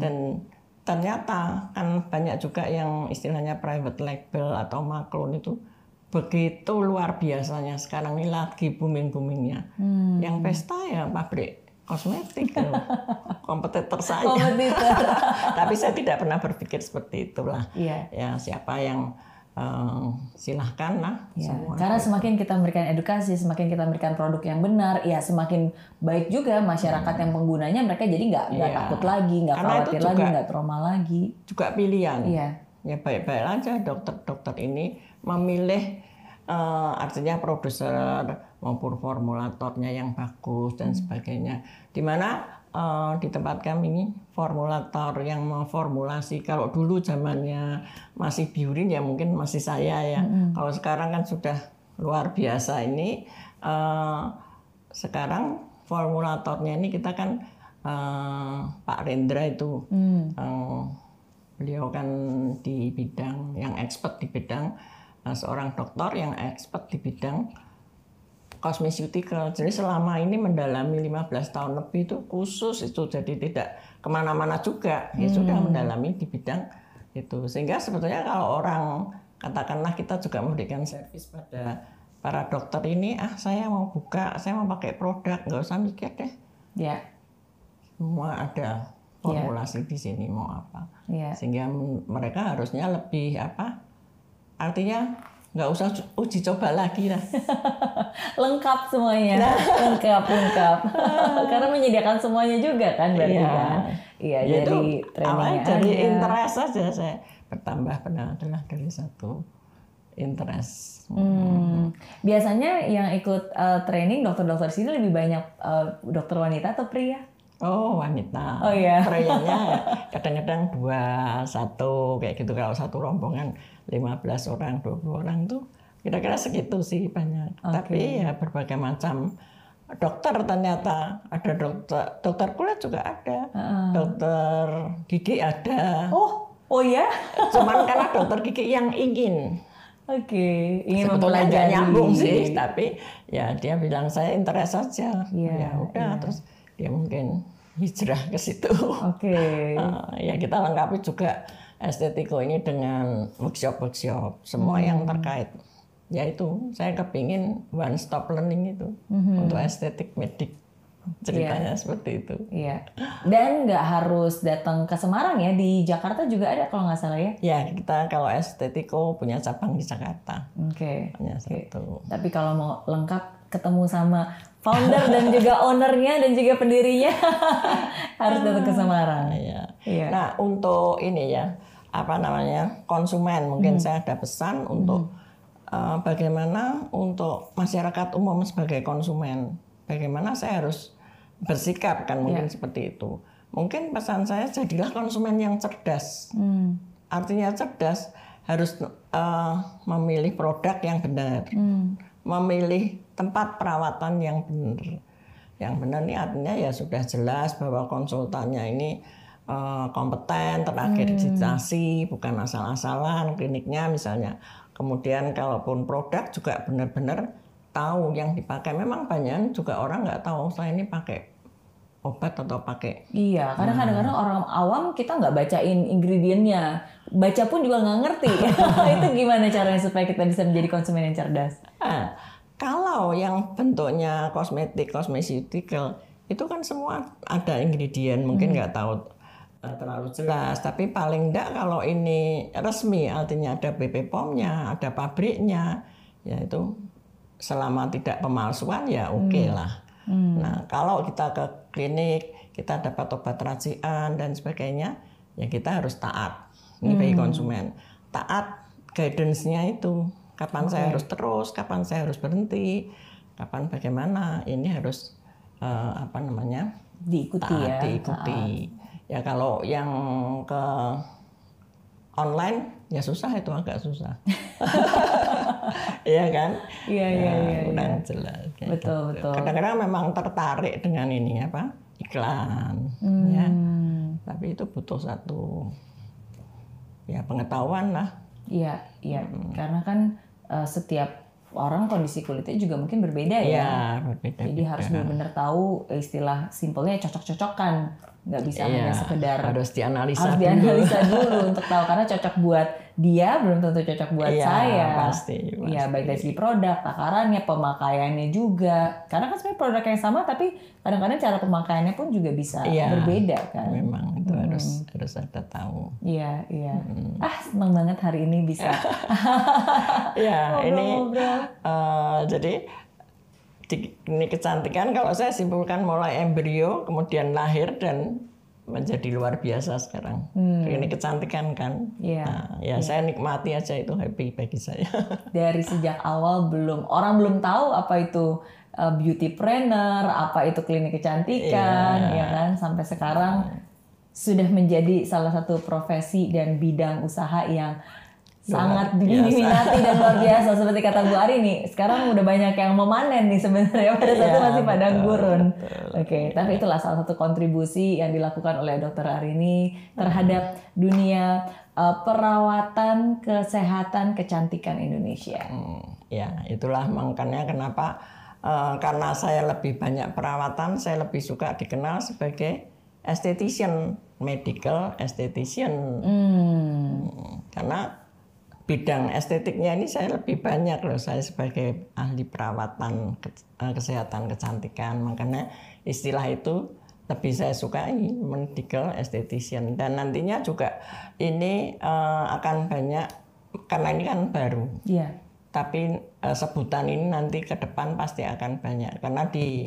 Speaker 1: Dan ternyata kan banyak juga yang istilahnya private label atau maklon itu begitu luar biasanya sekarang ini lagi booming boomingnya. Mm. Yang pesta ya pabrik kosmetik kompetitor saya. Kompetitor. Tapi saya tidak pernah berpikir seperti itulah. Iya. Ya siapa yang uh, silahkan lah.
Speaker 2: Ya, Karena semakin kita memberikan edukasi, semakin kita memberikan produk yang benar, ya semakin baik juga masyarakat hmm. yang penggunanya mereka jadi nggak nggak ya. takut lagi, nggak khawatir lagi, nggak trauma lagi.
Speaker 1: Juga pilihan. Iya. Ya baik-baik aja dokter-dokter ini memilih eh, artinya produser maupun formulatornya yang bagus dan sebagainya. Di mana eh, di tempat kami ini formulator yang memformulasi kalau dulu zamannya masih biurin ya mungkin masih saya ya. Kalau sekarang kan sudah luar biasa ini. eh, sekarang formulatornya ini kita kan eh, Pak Rendra itu eh, beliau kan di bidang yang expert di bidang eh, seorang dokter yang expert di bidang cosmeceutical. Jadi selama ini mendalami 15 tahun lebih itu khusus itu jadi tidak ke mana-mana juga. Ya sudah mendalami di bidang itu. Sehingga sebetulnya kalau orang katakanlah kita juga memberikan servis pada para dokter ini, ah saya mau buka, saya mau pakai produk, nggak usah mikir deh.
Speaker 2: Ya,
Speaker 1: Semua ada formulasi di sini mau apa.
Speaker 2: ya.
Speaker 1: Sehingga mereka harusnya lebih apa? Artinya nggak usah uji coba lagi lah.
Speaker 2: lengkap semuanya,
Speaker 1: Nah.
Speaker 2: lengkap lengkap. Karena menyediakan semuanya juga kan berarti
Speaker 1: Iya.
Speaker 2: kan. Iya,
Speaker 1: Ya
Speaker 2: jadi trainingnya
Speaker 1: dari
Speaker 2: ada.
Speaker 1: interest saja saya bertambah adalah dari satu interest.
Speaker 2: Hmm. Biasanya yang ikut uh, training dokter-dokter sini lebih banyak uh, dokter wanita atau pria?
Speaker 1: Oh wanita.
Speaker 2: Oh, iya.
Speaker 1: Prianya kadang-kadang dua satu kayak gitu kalau satu rombongan 15 orang 20 orang tuh kira-kira segitu sih banyak. Tapi ya berbagai macam dokter ternyata ada dokter dokter kulit juga ada, dokter gigi ada.
Speaker 2: Oh, oh ya?
Speaker 1: Cuman karena dokter gigi yang ingin
Speaker 2: Oke, ingin
Speaker 1: sebetulnya
Speaker 2: mempelajari.
Speaker 1: nyambung sih, tapi ya dia bilang saya interest saja.
Speaker 2: Iya,
Speaker 1: ya udah, terus dia mungkin hijrah ke situ.
Speaker 2: Oke.
Speaker 1: Eh, ya kita lengkapi juga estetiko ini dengan workshop-workshop semua yang
Speaker 2: Hmm.
Speaker 1: terkait. Ya itu saya kepingin one stop learning itu
Speaker 2: Hmm.
Speaker 1: untuk estetik medik ceritanya seperti itu.
Speaker 2: Iya. Dan nggak harus datang ke Semarang ya, di Jakarta juga ada kalau nggak salah ya.
Speaker 1: Ya kita kalau estetiko punya cabang di Jakarta
Speaker 2: Oke.
Speaker 1: hanya satu.
Speaker 2: Tapi kalau mau lengkap ketemu sama founder dan juga ownernya dan juga pendirinya harus datang ke Semarang.
Speaker 1: Iya.
Speaker 2: Iya.
Speaker 1: Nah, untuk ini ya, apa namanya, konsumen mungkin saya ada pesan untuk eh, bagaimana untuk masyarakat umum sebagai konsumen, bagaimana saya harus bersikap kan mungkin seperti itu. Mungkin pesan saya jadilah konsumen yang cerdas.
Speaker 2: Hmm.
Speaker 1: Artinya cerdas harus eh, memilih produk yang benar,
Speaker 2: Hmm.
Speaker 1: memilih tempat perawatan yang benar. Yang benar ini artinya ya sudah jelas bahwa konsultannya ini eh, kompeten, terakreditasi, bukan asal-asalan kliniknya misalnya. Kemudian kalaupun produk juga benar-benar tahu yang dipakai. Memang banyak juga orang nggak tahu saya ini pakai obat atau pakai
Speaker 2: Iya, karena
Speaker 1: Hmm.
Speaker 2: kadang-kadang orang awam kita nggak bacain ingredientnya, baca pun juga nggak ngerti. itu gimana caranya supaya kita bisa menjadi konsumen yang cerdas?
Speaker 1: Ah, kalau yang bentuknya kosmetik, cosmeceutical itu kan semua ada ingredient, mungkin nggak tahu eh, terlalu jelas. Tapi paling enggak kalau ini resmi, artinya ada BP POM-nya, ada pabriknya, ya itu selama tidak pemalsuan ya oke lah. Nah kalau kita ke klinik, kita dapat obat racian dan sebagainya, ya kita harus taat. Ini bagi konsumen. Taat guidance-nya itu. Kapan saya harus terus, kapan saya harus berhenti, kapan bagaimana. Ini harus eh, apa namanya
Speaker 2: Diikuti
Speaker 1: taat,
Speaker 2: ya.
Speaker 1: diikuti. Ya kalau yang ke online ya susah itu agak susah. Iya kan?
Speaker 2: Iya, iya,
Speaker 1: Ya,
Speaker 2: iya,
Speaker 1: kurang jelas. kayak
Speaker 2: Betul,
Speaker 1: gitu.
Speaker 2: betul.
Speaker 1: Kadang-kadang memang tertarik dengan ini apa iklan, ya.
Speaker 2: Hmm.
Speaker 1: Tapi itu butuh satu ya pengetahuan lah.
Speaker 2: Iya, iya.
Speaker 1: Hmm.
Speaker 2: Karena kan eh, setiap orang kondisi kulitnya juga mungkin berbeda ya.
Speaker 1: Ya, berbeda.
Speaker 2: Jadi harus benar-benar tahu istilah simpelnya cocok-cocokan. Nggak bisa hanya sekedar
Speaker 1: harus dianalisa
Speaker 2: harus
Speaker 1: dulu.
Speaker 2: dianalisa dulu untuk tahu karena cocok buat dia belum tentu cocok buat
Speaker 1: Iya,
Speaker 2: saya.
Speaker 1: pasti,
Speaker 2: Iya,
Speaker 1: pasti.
Speaker 2: baik dari segi produk, takarannya, pemakaiannya juga. Karena kan sebenarnya produk yang sama tapi kadang-kadang cara pemakaiannya pun juga bisa
Speaker 1: Iya.
Speaker 2: berbeda kan.
Speaker 1: Memang itu
Speaker 2: Hmm.
Speaker 1: harus harus ada tahu.
Speaker 2: Iya, iya.
Speaker 1: Hmm.
Speaker 2: Ah, senang banget hari ini bisa
Speaker 1: Ya, ini eh, jadi di- ini kecantikan kalau saya simpulkan mulai embrio kemudian lahir dan menjadi luar biasa sekarang. Klinik kecantikan kan.
Speaker 2: Iya.
Speaker 1: Nah, ya saya nikmati aja itu happy bagi saya.
Speaker 2: Dari sejak awal belum orang belum tahu apa itu uh, beauty planner, apa itu klinik kecantikan,
Speaker 1: Iya.
Speaker 2: ya kan? Sampai sekarang sudah menjadi salah satu profesi dan bidang usaha yang sangat diminati dan luar biasa seperti kata Bu Ari nih. Sekarang udah banyak yang memanen nih sebenarnya pada saat itu
Speaker 1: Iya,
Speaker 2: masih padang
Speaker 1: betul,
Speaker 2: gurun. Oke, tapi itulah salah satu kontribusi yang dilakukan oleh Dokter Arini terhadap dunia uh, perawatan kesehatan kecantikan Indonesia.
Speaker 1: Hmm, ya itulah makanya kenapa eh, karena saya lebih banyak perawatan, saya lebih suka dikenal sebagai esthetician, medical esthetician.
Speaker 2: Hmm.
Speaker 1: Karena bidang estetiknya ini saya lebih banyak loh saya sebagai ahli perawatan ke- eh, kesehatan kecantikan. Makanya istilah itu lebih saya sukai medical esthetician dan nantinya juga ini eh, akan banyak karena ini kan baru.
Speaker 2: Iya.
Speaker 1: tapi eh, sebutan ini nanti ke depan pasti akan banyak. Karena di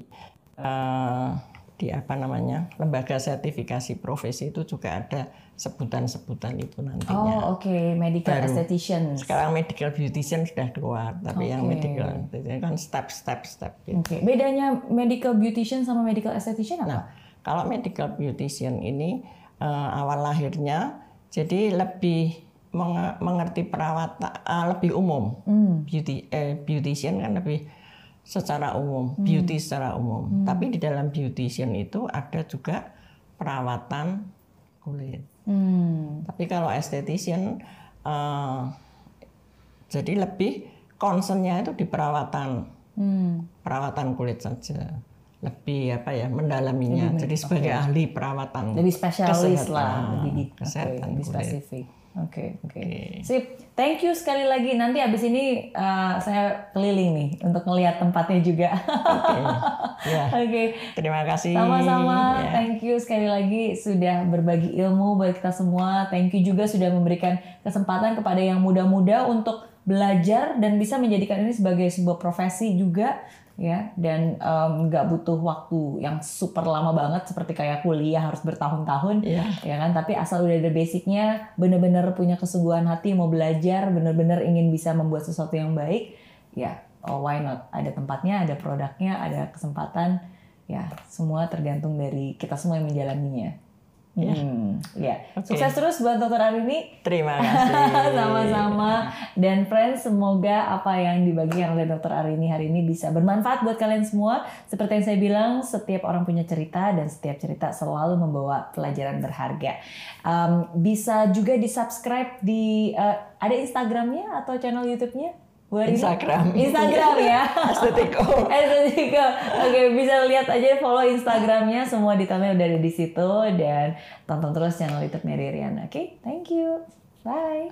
Speaker 1: di apa namanya lembaga sertifikasi profesi itu juga ada sebutan-sebutan itu nantinya.
Speaker 2: Oh, oke, medical
Speaker 1: Baru.
Speaker 2: esthetician.
Speaker 1: Sekarang medical beautician sudah keluar, tapi yang
Speaker 2: Oke.
Speaker 1: medical esthetician kan step step gitu.
Speaker 2: Oke, bedanya medical beautician sama medical esthetician apa?
Speaker 1: Nah, kalau medical beautician ini eh, awal lahirnya jadi lebih menge- mengerti perawatan eh, lebih umum.
Speaker 2: Hmm.
Speaker 1: Beauty eh, beautician kan lebih secara umum, beauty secara umum. Tapi di dalam beautician itu ada juga perawatan kulit.
Speaker 2: Hmm.
Speaker 1: Tapi kalau esthetician eh, jadi lebih concernnya itu di perawatan
Speaker 2: Hmm.
Speaker 1: perawatan kulit saja. Lebih apa ya mendalaminya. Jadi sebagai ahli perawatan.
Speaker 2: Jadi spesialis
Speaker 1: kesehatan-
Speaker 2: lah, lebih
Speaker 1: kesehatan
Speaker 2: oke, lebih
Speaker 1: kulit.
Speaker 2: Oke, oke.
Speaker 1: Oke.
Speaker 2: Sip. Thank you sekali lagi. Nanti abis ini uh, saya keliling nih untuk melihat tempatnya juga.
Speaker 1: Oke. Ya,
Speaker 2: Oke.
Speaker 1: terima kasih.
Speaker 2: Sama-sama,
Speaker 1: Ya.
Speaker 2: thank you sekali lagi sudah berbagi ilmu buat kita semua. Thank you juga sudah memberikan kesempatan kepada yang muda-muda untuk belajar dan bisa menjadikan ini sebagai sebuah profesi juga ya. Dan nggak butuh waktu yang super lama banget seperti kayak kuliah harus bertahun-tahun
Speaker 1: Iya.
Speaker 2: ya kan? Tapi asal udah ada basicnya bener-bener punya kesungguhan hati mau belajar bener-bener ingin bisa membuat sesuatu yang baik ya oh why not? Ada tempatnya ada produknya ada kesempatan ya semua tergantung dari kita semua yang menjalaninya Hmm, ya.
Speaker 1: Oke.
Speaker 2: Sukses terus buat Dokter Arini.
Speaker 1: Terima kasih.
Speaker 2: Sama-sama. Dan friends, semoga apa yang dibagikan oleh Dokter Arini hari ini bisa bermanfaat buat kalian semua. Seperti yang saya bilang, setiap orang punya cerita dan setiap cerita selalu membawa pelajaran berharga. Um, bisa juga di subscribe di uh, ada Instagramnya atau channel YouTube-nya? Bu Arini?
Speaker 1: Instagram.
Speaker 2: Instagram ya.
Speaker 1: Estetiko.
Speaker 2: Estetika. Oke, bisa lihat aja follow Instagramnya, semua detailnya udah ada di situ dan tonton terus channel YouTube Mary Riana. Oke, thank you. Bye.